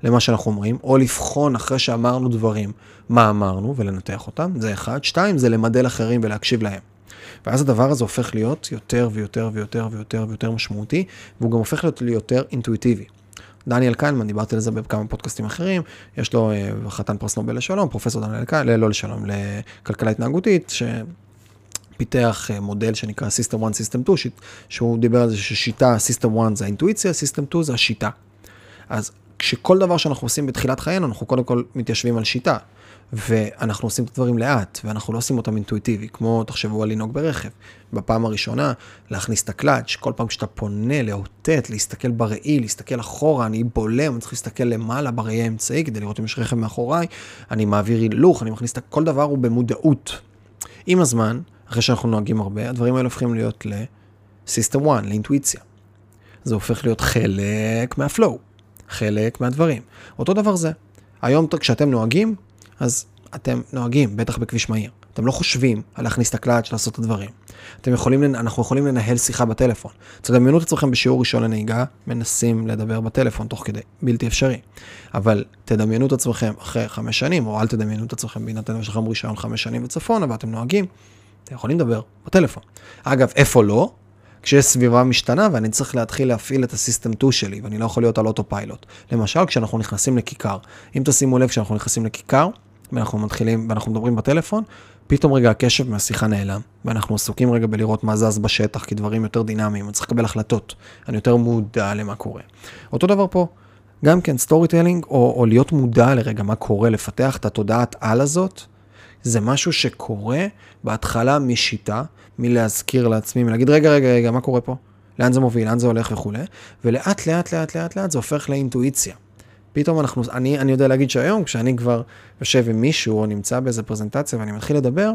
למה שאנחנו אומרים, או לבחון אחרי שאמרנו דברים, מה אמרנו ולנתח אותם, זה אחד. שתיים, זה למדל אחרים ולהקשיב להם. ואז הדבר הזה הופך להיות יותר ויותר ויותר ויותר ויותר משמעותי, והוא גם הופך להיות יותר אינטואיטיבי. דניאל קיינמן, דיברתי על זה בכמה פודקאסטים אחרים, יש לו uh, חתן פרס נובל לשלום, פרופסור דניאל קיינמן, לא לשלום, לכלכלה התנהגותית, שפיתח uh, מודל שנקרא System 1, System 2, שהוא דיבר על זה ששיטה, System 1 זה האינטואיציה, System 2 זה השיטה. אז כשכל דבר שאנחנו עושים בתחילת חיינו, אנחנו קודם כל מתיישבים על שיטה. ואנחנו עושים את הדברים לאט, ואנחנו לא עושים אותם אינטואיטיבי, כמו תחשבו על לנהוג ברכב. בפעם הראשונה, להכניס את הקלאץ', כל פעם שאתה פונה, לאותת, להסתכל בראי, להסתכל אחורה, אני בולם, אני צריך להסתכל למעלה בראי האמצעי כדי לראות אם יש רכב מאחוריי, אני מעביר הילוך, אני מכניס את כל דבר הוא במודעות. עם הזמן, אחרי שאנחנו נוהגים הרבה, הדברים האלה הופכים להיות ל-System 1, לאינטואיציה. זה הופך להיות חלק מהפלואו. חלק מהדברים. אותו דבר זה. היום כשאתם נוהגים, אז אתם נוהגים, בטח בכביש מהיר. אתם לא חושבים על להכניס את הקלאץ' לעשות את הדברים. אתם יכולים, אנחנו יכולים לנהל שיחה בטלפון. תדמיינו את עצמכם בשיעור ראשון לנהיגה, מנסים לדבר בטלפון תוך כדי, בלתי אפשרי. אבל תדמיינו את עצמכם אחרי חמש שנים, או אל תדמיינו את עצמכם בהינתן יש לכם רישיון חמש שנים וצפונה ואתם נוהגים, אתם יכולים לדבר בטלפון. אגב, איפה לא? כשיש סביבה משתנה ואני צריך להתחיל להפעיל את ה system 2 שלי ואני לא יכול להיות על autopilot. למשל, כשאנחנו נכנסים לכיכר. אם תשימו לב, כשאנחנו נכנסים לכיכר, ואנחנו מתחילים, ואנחנו מדברים בטלפון, פתאום רגע הקשב מהשיחה נעלם, ואנחנו עסוקים רגע בלראות מה זז בשטח, כי דברים יותר דינמיים, אני צריך לקבל החלטות, אני יותר מודע למה קורה. אותו דבר פה, גם כן storytelling, או, או להיות מודע לרגע מה קורה, לפתח את התודעת על הזאת, זה משהו שקורה בהתחלה משיטה, מלהזכיר לעצמי, מלהגיד, רגע, רגע, רגע, מה קורה פה? לאן זה מוביל, לאן זה הולך וכולי, ולאט לאט לאט לאט לאט זה הופך לאינטואיציה. פתאום אנחנו, אני, אני יודע להגיד שהיום, כשאני כבר יושב עם מישהו או נמצא באיזה פרזנטציה ואני מתחיל לדבר,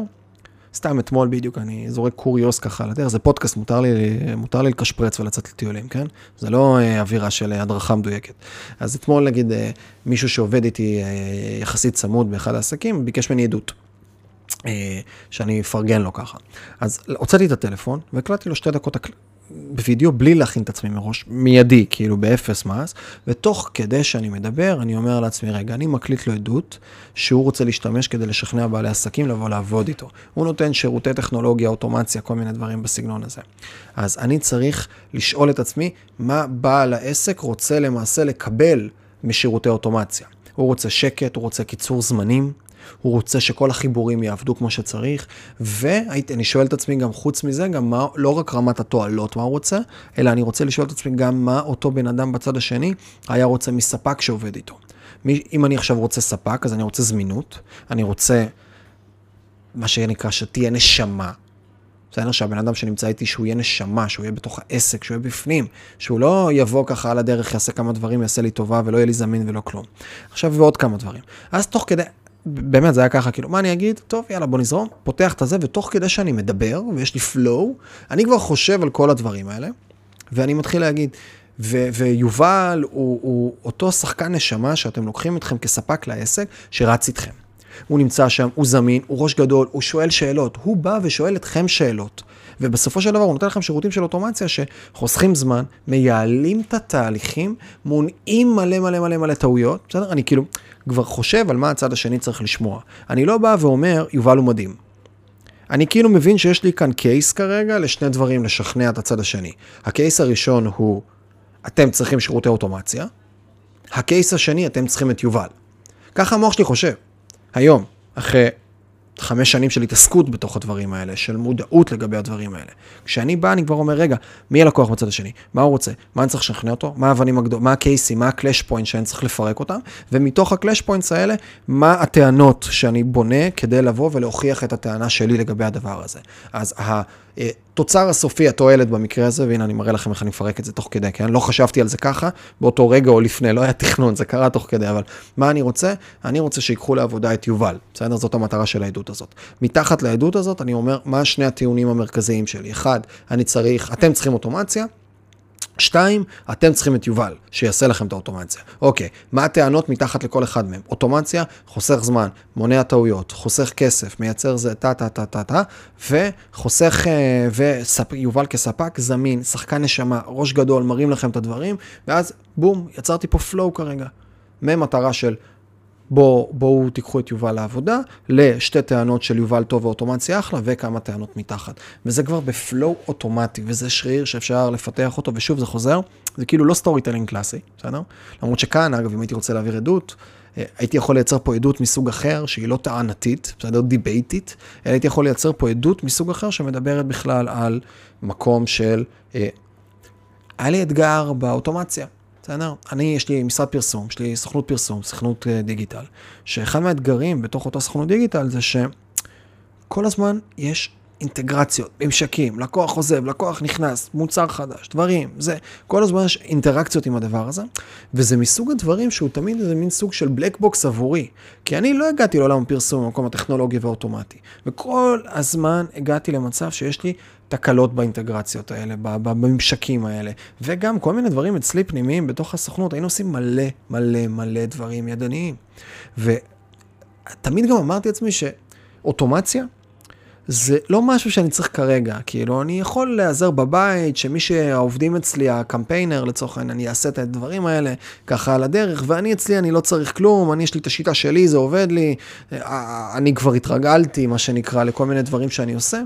סתם אתמול בדיוק, אני זורק קוריוס ככה על הדרך, זה פודקאסט, מותר לי, מותר לי לקשפרץ ולצאת לטיולים, כן? זה לא אה, אווירה של הדרכה מדויקת. אז אתמול נגיד אה, מישהו שעובד איתי אה, יחסית צמוד באחד העסקים, ביקש ממני עדות. אה, שאני אפרגן לו ככה. אז הוצאתי את הטלפון והקלטתי לו שתי דקות בווידאו בלי להכין את עצמי מראש, מיידי, כאילו באפס מס, ותוך כדי שאני מדבר, אני אומר לעצמי, רגע, אני מקליט לו עדות שהוא רוצה להשתמש כדי לשכנע בעלי עסקים לבוא לעבוד איתו. הוא נותן שירותי טכנולוגיה, אוטומציה, כל מיני דברים בסגנון הזה. אז אני צריך לשאול את עצמי, מה בעל העסק רוצה למעשה לקבל משירותי אוטומציה. הוא רוצה שקט, הוא רוצה קיצור זמנים, הוא רוצה שכל החיבורים יעבדו כמו שצריך, ואני שואל את עצמי גם חוץ מזה, גם מה, לא רק רמת התועלות מה הוא רוצה, אלא אני רוצה לשאול את עצמי גם מה אותו בן אדם בצד השני היה רוצה מספק שעובד איתו. אם אני עכשיו רוצה ספק, אז אני רוצה זמינות, אני רוצה מה שנקרא שתהיה נשמה. בסדר? שהבן אדם שנמצא איתי, שהוא יהיה נשמה, שהוא יהיה בתוך העסק, שהוא יהיה בפנים, שהוא לא יבוא ככה על הדרך, יעשה כמה דברים, יעשה לי טובה ולא יהיה לי זמין ולא כלום. עכשיו ועוד כמה דברים. אז תוך כדי, באמת זה היה ככה, כאילו, מה אני אגיד? טוב, יאללה, בוא נזרום, פותח את הזה, ותוך כדי שאני מדבר, ויש לי flow, אני כבר חושב על כל הדברים האלה, ואני מתחיל להגיד, ו- ויובל הוא, הוא אותו שחקן נשמה שאתם לוקחים אתכם כספק לעסק, שרץ איתכם. הוא נמצא שם, הוא זמין, הוא ראש גדול, הוא שואל שאלות, הוא בא ושואל אתכם שאלות. ובסופו של דבר הוא נותן לכם שירותים של אוטומציה שחוסכים זמן, מייעלים את התהליכים, מונעים מלא מלא מלא מלא טעויות, בסדר? אני כאילו כבר חושב על מה הצד השני צריך לשמוע. אני לא בא ואומר, יובל הוא מדהים. אני כאילו מבין שיש לי כאן קייס כרגע לשני דברים לשכנע את הצד השני. הקייס הראשון הוא, אתם צריכים שירותי אוטומציה. ה case השני, אתם צריכים את יובל. ככה המוח שלי חושב. היום, אחרי חמש שנים של התעסקות בתוך הדברים האלה, של מודעות לגבי הדברים האלה. כשאני בא, אני כבר אומר, רגע, מי הלקוח בצד השני? מה הוא רוצה? מה אני צריך לשכנע אותו? מה האבנים הגדולות? מה הקייסים? מה ה clash point שאני צריך לפרק אותם? ומתוך ה clash points האלה, מה הטענות שאני בונה כדי לבוא ולהוכיח את הטענה שלי לגבי הדבר הזה. אז התוצר הסופי, התועלת במקרה הזה, והנה אני מראה לכם איך אני מפרק את זה תוך כדי, כן? לא חשבתי על זה ככה, באותו רגע או לפני, לא היה תכנון, זה קרה תוך כדי, אבל מה אני רוצה? אני רוצה שיקחו לעבודה את יובל, בסדר? זאת המטרה של העדות הזאת. מתחת לעדות הזאת, אני אומר, מה שני הטיעונים המרכזיים שלי? אחד, אני צריך, אתם צריכים אוטומציה, שתיים, אתם צריכים את יובל, שיעשה לכם את האוטומציה. אוקיי, מה הטענות מתחת לכל אחד מהם? אוטומציה, חוסך זמן, מונע טעויות, חוסך כסף, מייצר זה טה טה טה טה טה, וחוסך, אה, ויובל כספק, זמין, שחקן נשמה, ראש גדול, מרים לכם את הדברים, ואז בום, יצרתי פה flow כרגע. ממטרה של בואו בוא תיקחו את יובל לעבודה, לשתי טענות של יובל טוב ואוטומציה אחלה, וכמה טענות מתחת. וזה כבר ב flow אוטומטי, וזה שריר שאפשר לפתח אותו, ושוב, זה חוזר, זה כאילו לא storytelling קלאסי, בסדר? למרות שכאן, אגב, אם הייתי רוצה להעביר עדות, אה, הייתי יכול לייצר פה עדות מסוג אחר, שהיא לא טענתית, בסדר? דיבייטית, אלא הייתי יכול לייצר פה עדות מסוג אחר שמדברת בכלל על מקום של... אה, היה לי אתגר באוטומציה. בסדר? אני, יש לי משרד פרסום, יש לי סוכנות פרסום, סוכנות אה, דיגיטל, שאחד מהאתגרים בתוך אותה סוכנות דיגיטל זה שכל הזמן יש אינטגרציות, ממשקים, לקוח עוזב, לקוח נכנס, מוצר חדש, דברים, זה, כל הזמן יש אינטראקציות עם הדבר הזה, וזה מסוג הדברים שהוא תמיד איזה מין סוג של black box עבורי, כי אני לא הגעתי לעולם הפרסום במקום הטכנולוגי והאוטומטי, וכל הזמן הגעתי למצב שיש לי תקלות באינטגרציות האלה, בממשקים האלה, וגם כל מיני דברים אצלי פנימיים בתוך הסוכנות, היינו עושים מלא מלא מלא דברים ידניים. ותמיד גם אמרתי לעצמי שאוטומציה זה לא משהו שאני צריך כרגע, כאילו, אני יכול להיעזר בבית, שמי שהעובדים אצלי, הקמפיינר לצורך העניין, אני אעשה את הדברים האלה ככה על הדרך, ואני אצלי, אני לא צריך כלום, אני יש לי את השיטה שלי, זה עובד לי, אני כבר התרגלתי, מה שנקרא, לכל מיני דברים שאני עושה.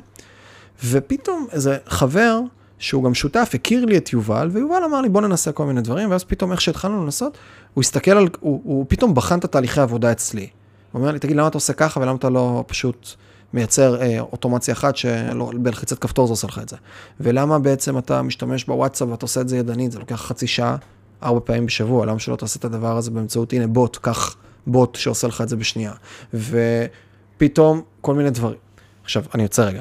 ופתאום איזה חבר, שהוא גם שותף, הכיר לי את יובל, ויובל אמר לי, בוא ננסה כל מיני דברים, ואז פתאום איך שהתחלנו לנסות, הוא הסתכל על, הוא, הוא פתאום בחן את התהליכי העבודה אצלי. הוא אומר לי, תגיד, למה אתה עושה ככה, ולמה אתה לא פשוט מייצר אה, אוטומציה אחת, שבלחיצת כפתור זה עושה לך את זה. ולמה בעצם אתה משתמש בוואטסאפ ואתה עושה את זה ידנית, זה לוקח חצי שעה, ארבע פעמים בשבוע, למה שלא תעשה את הדבר הזה באמצעות, הנה בוט, קח בוט שעושה לך את זה בשנייה. ופתאום כל מיני דברים. עכשיו, אני יוצא רגע.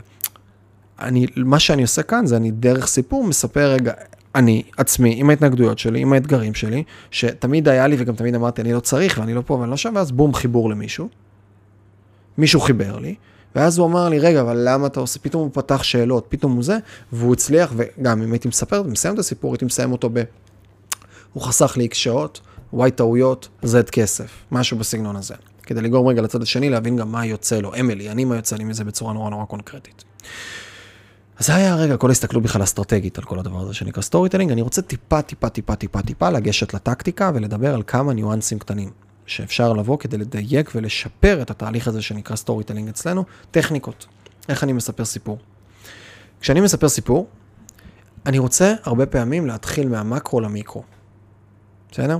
אני, מה שאני עושה כאן זה אני דרך סיפור מספר רגע, אני עצמי, עם ההתנגדויות שלי, עם האתגרים שלי, שתמיד היה לי וגם תמיד אמרתי, אני לא צריך ואני לא פה ואני לא שם, ואז בום, חיבור למישהו. מישהו חיבר לי, ואז הוא אמר לי, רגע, אבל למה אתה עושה, פתאום הוא פתח שאלות, פתאום הוא זה, והוא הצליח, וגם אם הייתי מספר, מסיים את הסיפור, הייתי מסיים אותו ב... הוא חסך לי X שעות, Y טעויות, Z כסף, משהו בסגנון הזה. כדי לגרום רגע לצד השני, להבין גם מה יוצא לו, אמילי, אני מה יוצא לי מזה בצורה נורא נורא קונקרטית. זה היה הרגע, כל ההסתכלות בכלל אסטרטגית על כל הדבר הזה שנקרא storytelling, אני רוצה טיפה, טיפה, טיפה, טיפה, טיפה לגשת לטקטיקה ולדבר על כמה ניואנסים קטנים שאפשר לבוא כדי לדייק ולשפר את התהליך הזה שנקרא storytelling אצלנו, טכניקות, איך אני מספר סיפור. כשאני מספר סיפור, אני רוצה הרבה פעמים להתחיל מהמקרו למיקרו, בסדר?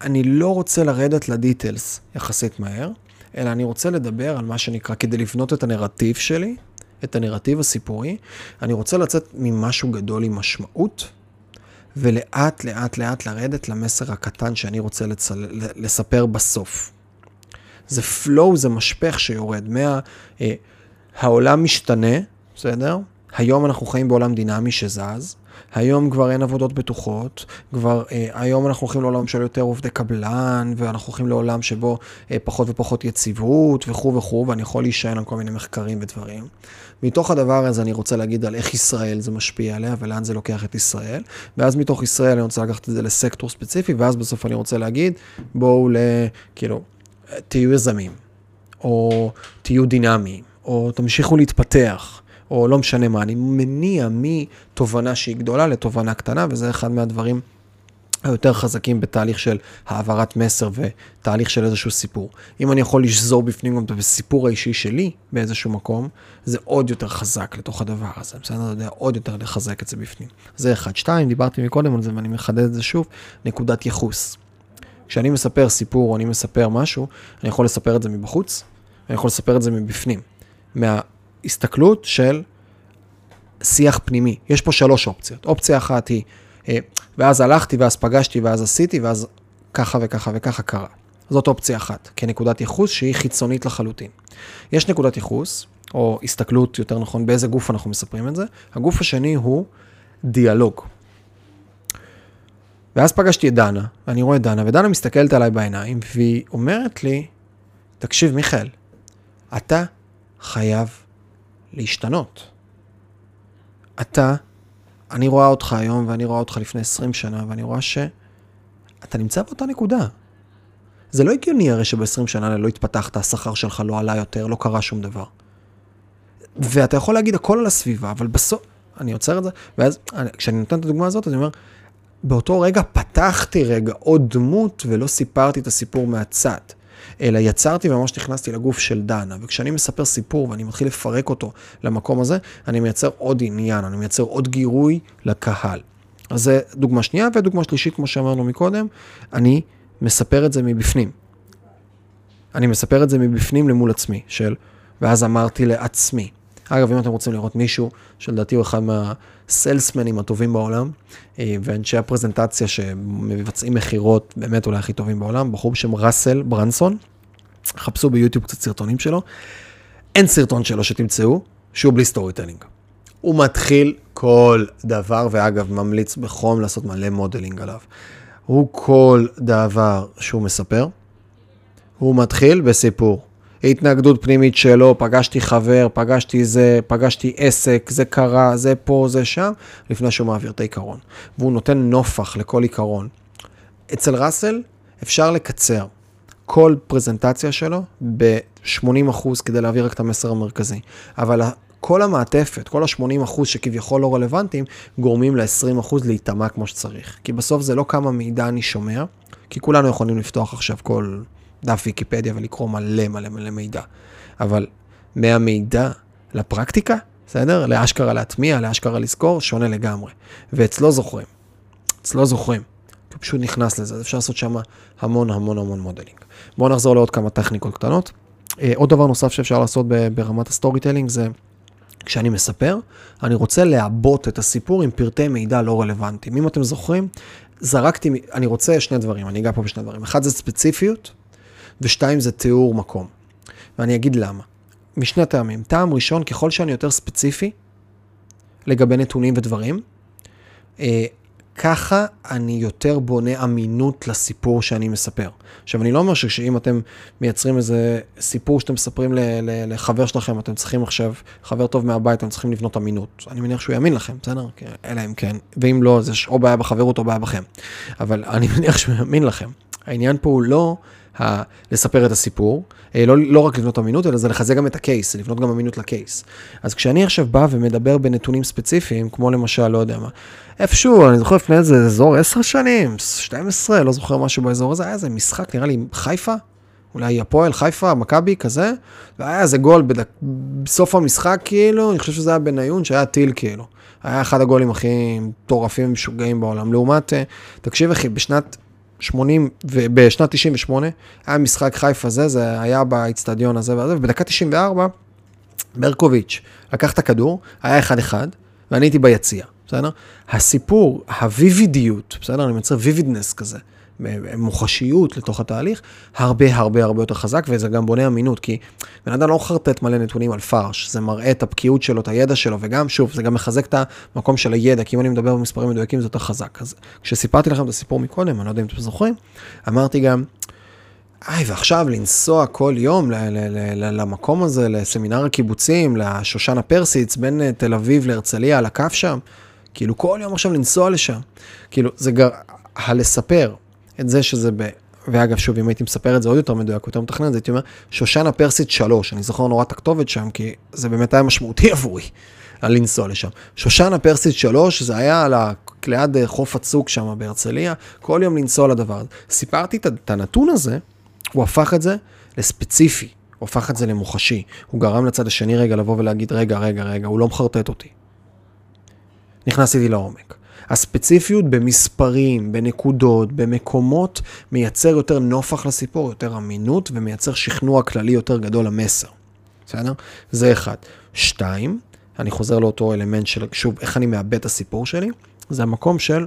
אני לא רוצה לרדת לדיטלס יחסית מהר, אלא אני רוצה לדבר על מה שנקרא, כדי לבנות את הנרטיב שלי, את הנרטיב הסיפורי, אני רוצה לצאת ממשהו גדול עם משמעות, ולאט לאט לאט לרדת למסר הקטן שאני רוצה לצל... לספר בסוף. זה flow, זה משפך שיורד מה... אה, העולם משתנה, בסדר? היום אנחנו חיים בעולם דינמי שזז, היום כבר אין עבודות בטוחות, כבר אה, היום אנחנו הולכים לעולם של יותר עובדי קבלן, ואנחנו הולכים לעולם שבו אה, פחות ופחות יציבות וכו' וכו', ואני יכול להישען על כל מיני מחקרים ודברים. מתוך הדבר הזה אני רוצה להגיד על איך ישראל זה משפיע עליה ולאן זה לוקח את ישראל, ואז מתוך ישראל אני רוצה לקחת את זה לסקטור ספציפי, ואז בסוף אני רוצה להגיד, בואו ל... כאילו, תהיו יזמים, או תהיו דינמיים, או תמשיכו להתפתח. או לא משנה מה, אני מניע מתובנה שהיא גדולה לתובנה קטנה, וזה אחד מהדברים היותר חזקים בתהליך של העברת מסר ותהליך של איזשהו סיפור. אם אני יכול לשזור בפנים גם את הסיפור האישי שלי באיזשהו מקום, זה עוד יותר חזק לתוך הדבר הזה, בסדר? אתה יודע, עוד יותר לחזק את זה בפנים. זה אחד. שתיים, דיברתי מקודם על זה ואני מחדד את זה שוב, נקודת יחוס. כשאני מספר סיפור או אני מספר משהו, אני יכול לספר את זה מבחוץ, אני יכול לספר את זה מבפנים. מה... הסתכלות של שיח פנימי. יש פה שלוש אופציות. אופציה אחת היא, אה, ואז הלכתי, ואז פגשתי, ואז עשיתי, ואז ככה וככה וככה קרה. זאת אופציה אחת, כנקודת ייחוס שהיא חיצונית לחלוטין. יש נקודת ייחוס, או הסתכלות, יותר נכון, באיזה גוף אנחנו מספרים את זה. הגוף השני הוא דיאלוג. ואז פגשתי את דנה, ואני רואה את דנה, ודנה מסתכלת עליי בעיניים, והיא אומרת לי, תקשיב, מיכאל, אתה חייב להשתנות. אתה, אני רואה אותך היום ואני רואה אותך לפני 20 שנה, ואני רואה שאתה נמצא באותה נקודה. זה לא הגיוני הרי שב-20 שנה לא התפתחת, השכר שלך לא עלה יותר, לא קרה שום דבר. ואתה יכול להגיד הכל על הסביבה, אבל בסוף, אני עוצר את זה, ואז אני, כשאני נותן את הדוגמה הזאת, אני אומר, באותו רגע פתחתי רגע עוד דמות ולא סיפרתי את הסיפור מהצד. אלא יצרתי וממש נכנסתי לגוף של דנה. וכשאני מספר סיפור ואני מתחיל לפרק אותו למקום הזה, אני מייצר עוד עניין, אני מייצר עוד גירוי לקהל. אז זה דוגמה שנייה, ודוגמה שלישית, כמו שאמרנו מקודם, אני מספר את זה מבפנים. אני מספר את זה מבפנים למול עצמי, של, ואז אמרתי לעצמי. אגב, אם אתם רוצים לראות מישהו, שלדעתי הוא אחד מהסלסמנים הטובים בעולם, אה, ואנשי הפרזנטציה שמבצעים מכירות באמת אולי הכי טובים בעולם, בחור בשם ראסל ברנסון, חפשו ביוטיוב קצת סרטונים שלו. אין סרטון שלו שתמצאו שהוא בלי storytelling. הוא מתחיל כל דבר, ואגב, ממליץ בחום לעשות מלא modeling עליו. הוא כל דבר שהוא מספר, הוא מתחיל בסיפור. התנגדות פנימית שלו, פגשתי חבר, פגשתי זה, פגשתי עסק, זה קרה, זה פה, זה שם, לפני שהוא מעביר את העיקרון. והוא נותן נפח לכל עיקרון. אצל ראסל אפשר לקצר כל פרזנטציה שלו ב-80% כדי להעביר רק את המסר המרכזי. אבל כל המעטפת, כל ה-80% שכביכול לא רלוונטיים, גורמים ל-20% להיטמע כמו שצריך. כי בסוף זה לא כמה מידע אני שומע, כי כולנו יכולים לפתוח עכשיו כל דף ויקיפדיה ולקרוא מלא מלא מלא מידע. אבל מהמידע לפרקטיקה, בסדר? לאשכרה להטמיע, לאשכרה לזכור, שונה לגמרי. ואצלו זוכרים. אצלו זוכרים. כי פשוט נכנס לזה, אז אפשר לעשות שם המון המון המון modeling. בואו נחזור לעוד כמה טכניקות קטנות. אה, עוד דבר נוסף שאפשר לעשות ברמת ה storytelling זה כשאני מספר, אני רוצה לעבות את הסיפור עם פרטי מידע לא רלוונטיים. אם אתם זוכרים, זרקתי, אני רוצה שני דברים, אני אגע פה בשני דברים. אחד זה ספציפיות, ושתיים זה תיאור מקום. ואני אגיד למה. משני טעמים. טעם ראשון, ככל שאני יותר ספציפי לגבי נתונים ודברים, אה, ככה אני יותר בונה אמינות לסיפור שאני מספר. עכשיו, אני לא אומר שאם אתם מייצרים איזה סיפור שאתם מספרים ל- ל- לחבר שלכם, אתם צריכים עכשיו, חבר טוב מהבית, אתם צריכים לבנות אמינות. אני מניח שהוא יאמין לכם, בסדר? אלא אם כן. ואם לא, אז יש או בעיה בחברות או בעיה בכם. אבל אני מניח שהוא יאמין לכם. העניין פה הוא לא ה- לספר את הסיפור, אה, לא, לא רק לבנות אמינות, אלא זה לחזק גם את הקייס, לבנות גם אמינות לקייס. אז כשאני עכשיו בא ומדבר בנתונים ספציפיים, כמו למשל, לא יודע מה, איפשהו, אני זוכר לפני איזה אזור 10 שנים, 12, לא זוכר משהו באזור הזה, היה איזה משחק, נראה לי חיפה, אולי הפועל, חיפה, מכבי, כזה, והיה איזה גול בדק, בסוף המשחק, כאילו, אני חושב שזה היה בניון, שהיה טיל, כאילו. היה אחד הגולים הכי מטורפים ומשוגעים בעולם. לעומת, אה, תקשיב אחי, בשנת 80, בשנת 98, היה משחק חיפה זה, זה היה באיצטדיון הזה והזה, ובדקה 94, ברקוביץ' לקח את הכדור, היה 1-1, ואני הייתי ביציע, בסדר? הסיפור, הוויבידיות, בסדר? אני מייצר ויבידנס כזה. מוחשיות לתוך התהליך, הרבה הרבה הרבה יותר חזק, וזה גם בונה אמינות, כי בן אדם לא מחרטט מלא נתונים על פרש, זה מראה את הבקיאות שלו, את הידע שלו, וגם, שוב, זה גם מחזק את המקום של הידע, כי אם אני מדבר במספרים מדויקים זה יותר חזק. אז כשסיפרתי לכם את הסיפור מקודם, אני לא יודע אם אתם זוכרים, אמרתי גם, איי, ועכשיו לנסוע כל יום למקום הזה, לסמינר הקיבוצים, לשושנה פרסיץ, בין אה, תל אביב להרצליה, על הקו שם, כאילו כל יום עכשיו לנסוע לשם. כאילו, זה גר... הלספר את זה שזה ב... ואגב, שוב, אם הייתי מספר את זה עוד יותר מדויק, יותר מתכנן, אז הייתי אומר, שושנה פרסית 3, אני זוכר נורא את הכתובת שם, כי זה באמת היה משמעותי עבורי, על לנסוע לשם. שושנה פרסית 3, זה היה על ה... ליד אה, חוף הצוק שם בהרצליה, כל יום לנסוע לדבר הזה. סיפרתי את הנתון הזה, הוא הפך את זה לספציפי, הוא הפך את זה למוחשי. הוא גרם לצד השני רגע לבוא ולהגיד, רגע, רגע, רגע, הוא לא מחרטט אותי. נכנסתי לעומק. הספציפיות במספרים, בנקודות, במקומות, מייצר יותר נופח לסיפור, יותר אמינות, ומייצר שכנוע כללי יותר גדול למסר. בסדר? זה אחד. שתיים, אני חוזר לאותו אלמנט של, שוב, איך אני מאבד את הסיפור שלי, זה המקום של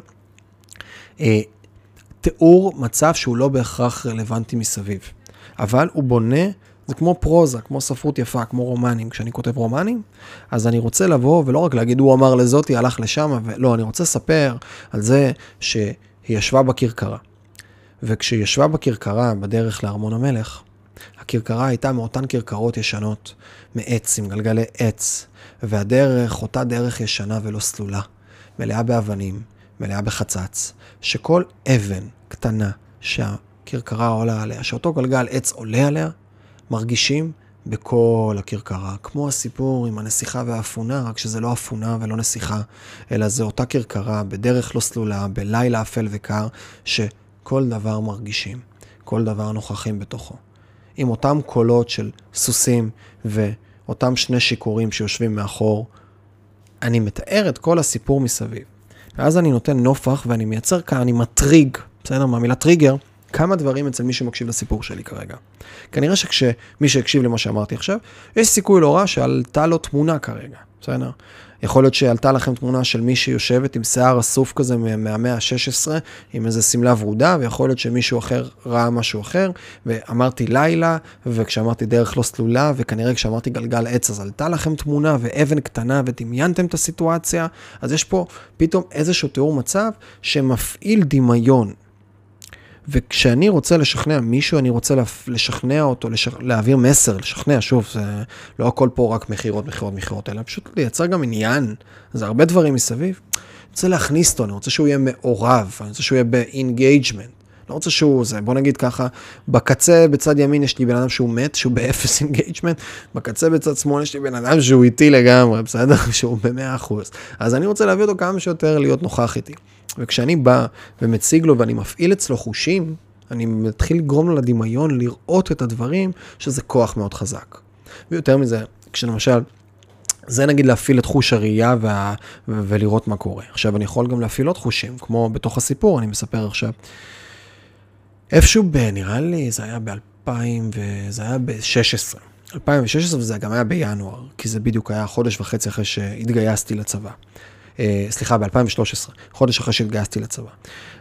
אה, תיאור מצב שהוא לא בהכרח רלוונטי מסביב. אבל הוא בונה זה כמו פרוזה, כמו ספרות יפה, כמו רומנים. כשאני כותב רומנים, אז אני רוצה לבוא ולא רק להגיד, הוא אמר לזאתי, הלך לשם, ולא, אני רוצה לספר על זה שהיא ישבה בכרכרה. וכשהיא ישבה בכרכרה בדרך לארמון המלך, הכרכרה הייתה מאותן כרכרות ישנות, מעץ, עם גלגלי עץ, והדרך, אותה דרך ישנה ולא סלולה, מלאה באבנים, מלאה בחצץ, שכל אבן קטנה שהכרכרה עולה עליה, שאותו גלגל עץ עולה עליה, מרגישים בכל הכרכרה, כמו הסיפור עם הנסיכה והאפונה, רק שזה לא אפונה ולא נסיכה, אלא זה אותה כרכרה, בדרך לא סלולה, בלילה אפל וקר, שכל דבר מרגישים, כל דבר נוכחים בתוכו. עם אותם קולות של סוסים ואותם שני שיכורים שיושבים מאחור, אני מתאר את כל הסיפור מסביב. ואז אני נותן נופח ואני מייצר כאן, אני מטריג, בסדר? מהמילה טריגר, כמה דברים אצל מי שמקשיב לסיפור שלי כרגע. כנראה שכשמי שהקשיב למה שאמרתי עכשיו, יש סיכוי לא רע שעלתה לו תמונה כרגע, בסדר? יכול להיות שעלתה לכם תמונה של מי שיושבת עם שיער אסוף כזה מהמאה ה-16, עם איזה שמלה ורודה, ויכול להיות שמישהו אחר ראה משהו אחר, ואמרתי לילה, וכשאמרתי דרך לא סלולה, וכנראה כשאמרתי גלגל עץ, אז עלתה לכם תמונה ואבן קטנה ודמיינתם את הסיטואציה, אז יש פה פתאום איזשהו תיאור מצב שמפעיל דמיון. וכשאני רוצה לשכנע מישהו, אני רוצה לשכנע אותו, לשכ... להעביר מסר, לשכנע, שוב, זה לא הכל פה רק מכירות, מכירות, מכירות, אלא פשוט לייצר גם עניין, זה הרבה דברים מסביב. אני רוצה להכניס אותו, אני רוצה שהוא יהיה מעורב, אני רוצה שהוא יהיה ב engagement. לא רוצה שהוא זה, בוא נגיד ככה, בקצה בצד ימין יש לי בן אדם שהוא מת, שהוא באפס engagement, בקצה בצד שמאל יש לי בן אדם שהוא איתי לגמרי, בסדר? שהוא במאה אחוז. אז אני רוצה להביא אותו כמה שיותר להיות נוכח איתי. וכשאני בא ומציג לו ואני מפעיל אצלו חושים, אני מתחיל לגרום לו לדמיון לראות את הדברים, שזה כוח מאוד חזק. ויותר מזה, כשלמשל, זה נגיד להפעיל את חוש הראייה וה... ולראות מה קורה. עכשיו, אני יכול גם להפעיל עוד חושים, כמו בתוך הסיפור, אני מספר עכשיו. איפשהו ב... נראה לי, זה היה ב-2000 וזה היה ב-16. 2016 וזה גם היה בינואר, כי זה בדיוק היה חודש וחצי אחרי שהתגייסתי לצבא. אה, סליחה, ב-2013, חודש אחרי שהתגייסתי לצבא.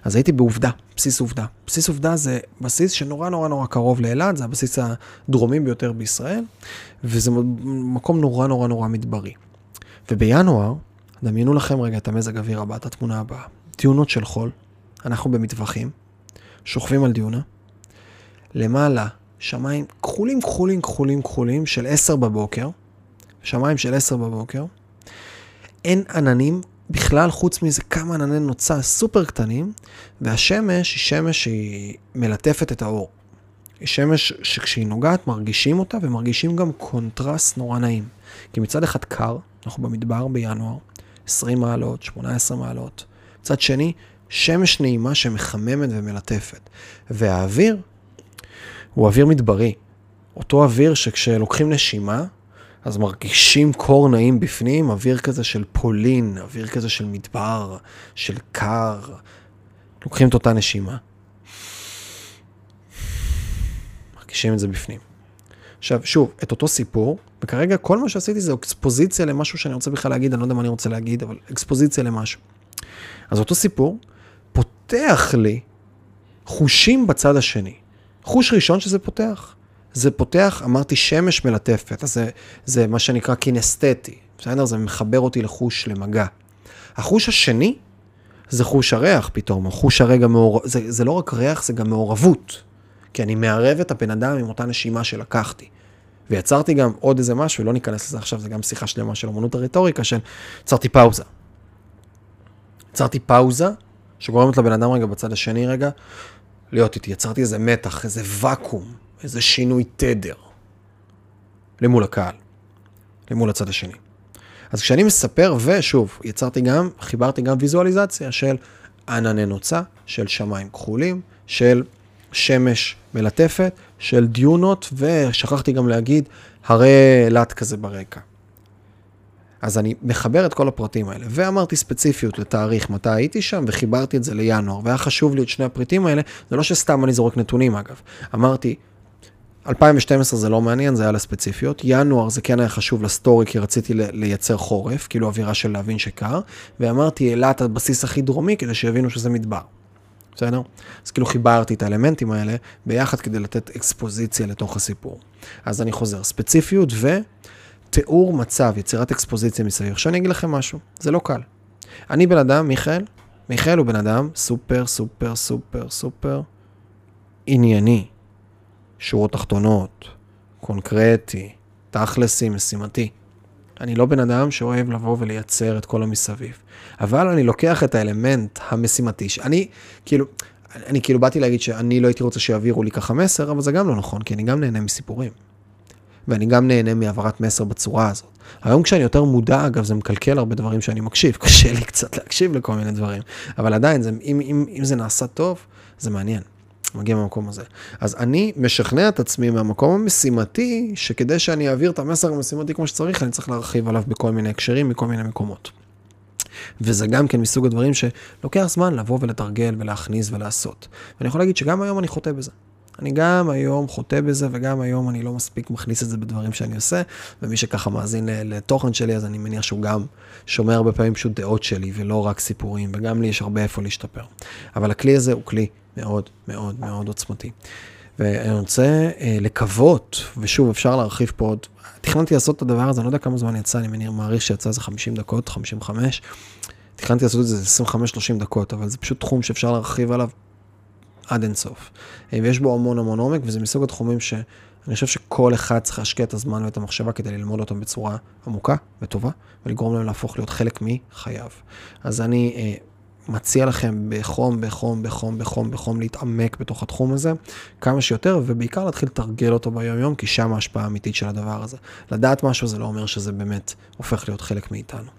אז הייתי בעובדה, בסיס עובדה. בסיס עובדה זה בסיס שנורא נורא נורא קרוב לאילת, זה הבסיס הדרומי ביותר בישראל, וזה מקום נורא נורא נורא מדברי. ובינואר, דמיינו לכם רגע את המזג אוויר הבא, את התמונה הבאה. דיונות של חול, אנחנו במטווחים, שוכבים על דיונה, למעלה שמיים כחולים כחולים כחולים כחולים של 10 בבוקר, שמיים של 10 בבוקר, אין עננים בכלל, חוץ מזה כמה ענני נוצה סופר קטנים, והשמש היא שמש שהיא מלטפת את האור. היא שמש שכשהיא נוגעת מרגישים אותה ומרגישים גם קונטרסט נורא נעים. כי מצד אחד קר, אנחנו במדבר בינואר, 20 מעלות, 18 מעלות. מצד שני, שמש נעימה שמחממת ומלטפת. והאוויר הוא אוויר מדברי. אותו אוויר שכשלוקחים נשימה, אז מרגישים קור נעים בפנים, אוויר כזה של פולין, אוויר כזה של מדבר, של קר. לוקחים את אותה נשימה. מרגישים את זה בפנים. עכשיו, שוב, את אותו סיפור, וכרגע כל מה שעשיתי זה אקספוזיציה למשהו שאני רוצה בכלל להגיד, אני לא יודע מה אני רוצה להגיד, אבל אקספוזיציה למשהו. אז אותו סיפור פותח לי חושים בצד השני. חוש ראשון שזה פותח, זה פותח, אמרתי, שמש מלטפת, אז זה, זה מה שנקרא קינסתטי, בסדר? זה מחבר אותי לחוש, למגע. החוש השני זה חוש הריח פתאום, או חוש הרגע מעורב, זה, זה לא רק ריח, זה גם מעורבות. כי אני מערב את הבן אדם עם אותה נשימה שלקחתי. ויצרתי גם עוד איזה משהו, לא ניכנס לזה עכשיו, זה גם שיחה שלמה של אמנות הרטוריקה, של יצרתי פאוזה. יצרתי פאוזה, שגורמת לבן אדם רגע בצד השני רגע, להיות איתי. יצרתי איזה מתח, איזה ואקום, איזה שינוי תדר. למול הקהל, למול הצד השני. אז כשאני מספר, ושוב, יצרתי גם, חיברתי גם ויזואליזציה של ענני נוצה, של שמיים כחולים, של שמש מלטפת, של דיונות, ושכחתי גם להגיד, הרי אילת כזה ברקע. אז אני מחבר את כל הפרטים האלה, ואמרתי ספציפיות לתאריך מתי הייתי שם, וחיברתי את זה לינואר, והיה חשוב לי את שני הפריטים האלה, זה לא שסתם אני זורק נתונים אגב. אמרתי, 2012 זה לא מעניין, זה היה לספציפיות. ינואר זה כן היה חשוב לסטורי, כי רציתי לייצר חורף, כאילו אווירה של להבין שקר, ואמרתי אילת הבסיס הכי דרומי, כדי שיבינו שזה מדבר. בסדר? אז כאילו חיברתי את האלמנטים האלה ביחד כדי לתת אקספוזיציה לתוך הסיפור. אז אני חוזר, ספציפיות ותיאור מצב, יצירת אקספוזיציה מסביב. עכשיו אני אגיד לכם משהו, זה לא קל. אני בן אדם, מיכאל, מיכאל הוא בן אדם סופר, סופר, סופר, סופר ענייני. שורות תחתונות, קונקרטי, תכלסי, משימתי. אני לא בן אדם שאוהב לבוא ולייצר את כל המסביב. אבל אני לוקח את האלמנט המשימתי, שאני כאילו, אני כאילו באתי להגיד שאני לא הייתי רוצה שיעבירו לי ככה מסר, אבל זה גם לא נכון, כי אני גם נהנה מסיפורים. ואני גם נהנה מהעברת מסר בצורה הזאת. היום כשאני יותר מודע, אגב, זה מקלקל הרבה דברים שאני מקשיב, קשה לי קצת להקשיב לכל מיני דברים, אבל עדיין, זה, אם, אם, אם זה נעשה טוב, זה מעניין. מגיע מהמקום הזה. אז אני משכנע את עצמי מהמקום המשימתי, שכדי שאני אעביר את המסר המשימתי כמו שצריך, אני צריך להרחיב עליו בכל מיני הקשרים, מכל מיני מקומות. וזה גם כן מסוג הדברים שלוקח זמן לבוא ולתרגל ולהכניס ולעשות. ואני יכול להגיד שגם היום אני חוטא בזה. אני גם היום חוטא בזה, וגם היום אני לא מספיק מכניס את זה בדברים שאני עושה, ומי שככה מאזין לתוכן שלי, אז אני מניח שהוא גם שומע הרבה פעמים פשוט דעות שלי, ולא רק סיפורים, וגם לי יש הרבה איפה להשתפר. אבל הכלי הזה הוא כלי מאוד מאוד מאוד עוצמתי. ואני רוצה אה, לקוות, ושוב, אפשר להרחיב פה עוד, תכננתי לעשות את הדבר הזה, אני לא יודע כמה זמן יצא, אני מניח, מעריך שיצא איזה 50 דקות, 55. תכננתי לעשות את זה 25-30 דקות, אבל זה פשוט תחום שאפשר להרחיב עליו עד אינסוף. אה, ויש בו המון המון עומק, וזה מסוג התחומים שאני חושב שכל אחד צריך להשקיע את הזמן ואת המחשבה כדי ללמוד אותם בצורה עמוקה וטובה, ולגרום להם להפוך להיות חלק מחייו. אז אני אה, מציע לכם בחום, בחום, בחום, בחום, בחום להתעמק בתוך התחום הזה כמה שיותר, ובעיקר להתחיל לתרגל אותו ביום-יום, כי שם ההשפעה האמיתית של הדבר הזה. לדעת משהו זה לא אומר שזה באמת הופך להיות חלק מאיתנו.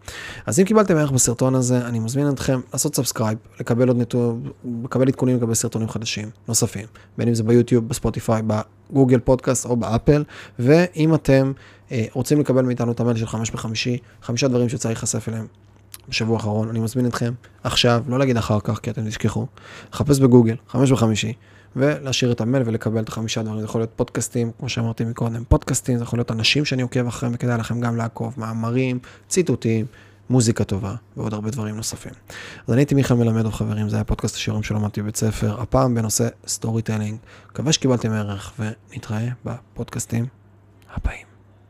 אז אם קיבלתם ערך בסרטון הזה, אני מזמין אתכם לעשות subscribe, לקבל עוד נתון, לקבל עדכונים לגבי סרטונים חדשים נוספים, בין אם זה ביוטיוב, בספוטיפיי, בגוגל פודקאסט או באפל, ואם אתם אה, רוצים לקבל מאיתנו את המייל של חמש בחמישי, חמישה דברים שצריך להיחשף אליהם בשבוע האחרון, אני מזמין אתכם עכשיו, לא להגיד אחר כך, כי אתם תשכחו, לחפש בגוגל, חמש בחמישי, ולהשאיר את המייל ולקבל את החמישה דברים. זה יכול להיות פודקאסטים, כמו שאמרתי מקודם, פודקאסטים, זה יכול להיות אנשים שאני עוקב אחריהם, וכדאי לכם גם לעקוב, מאמרים, ציטוטים, מוזיקה טובה, ועוד הרבה דברים נוספים. אז אני הייתי מיכאל מלמדוב, חברים, זה היה פודקאסט השיעורים שלמדתי בבית ספר, הפעם בנושא storytelling. מקווה שקיבלתם ערך, ונתראה בפודקאסטים הבאים.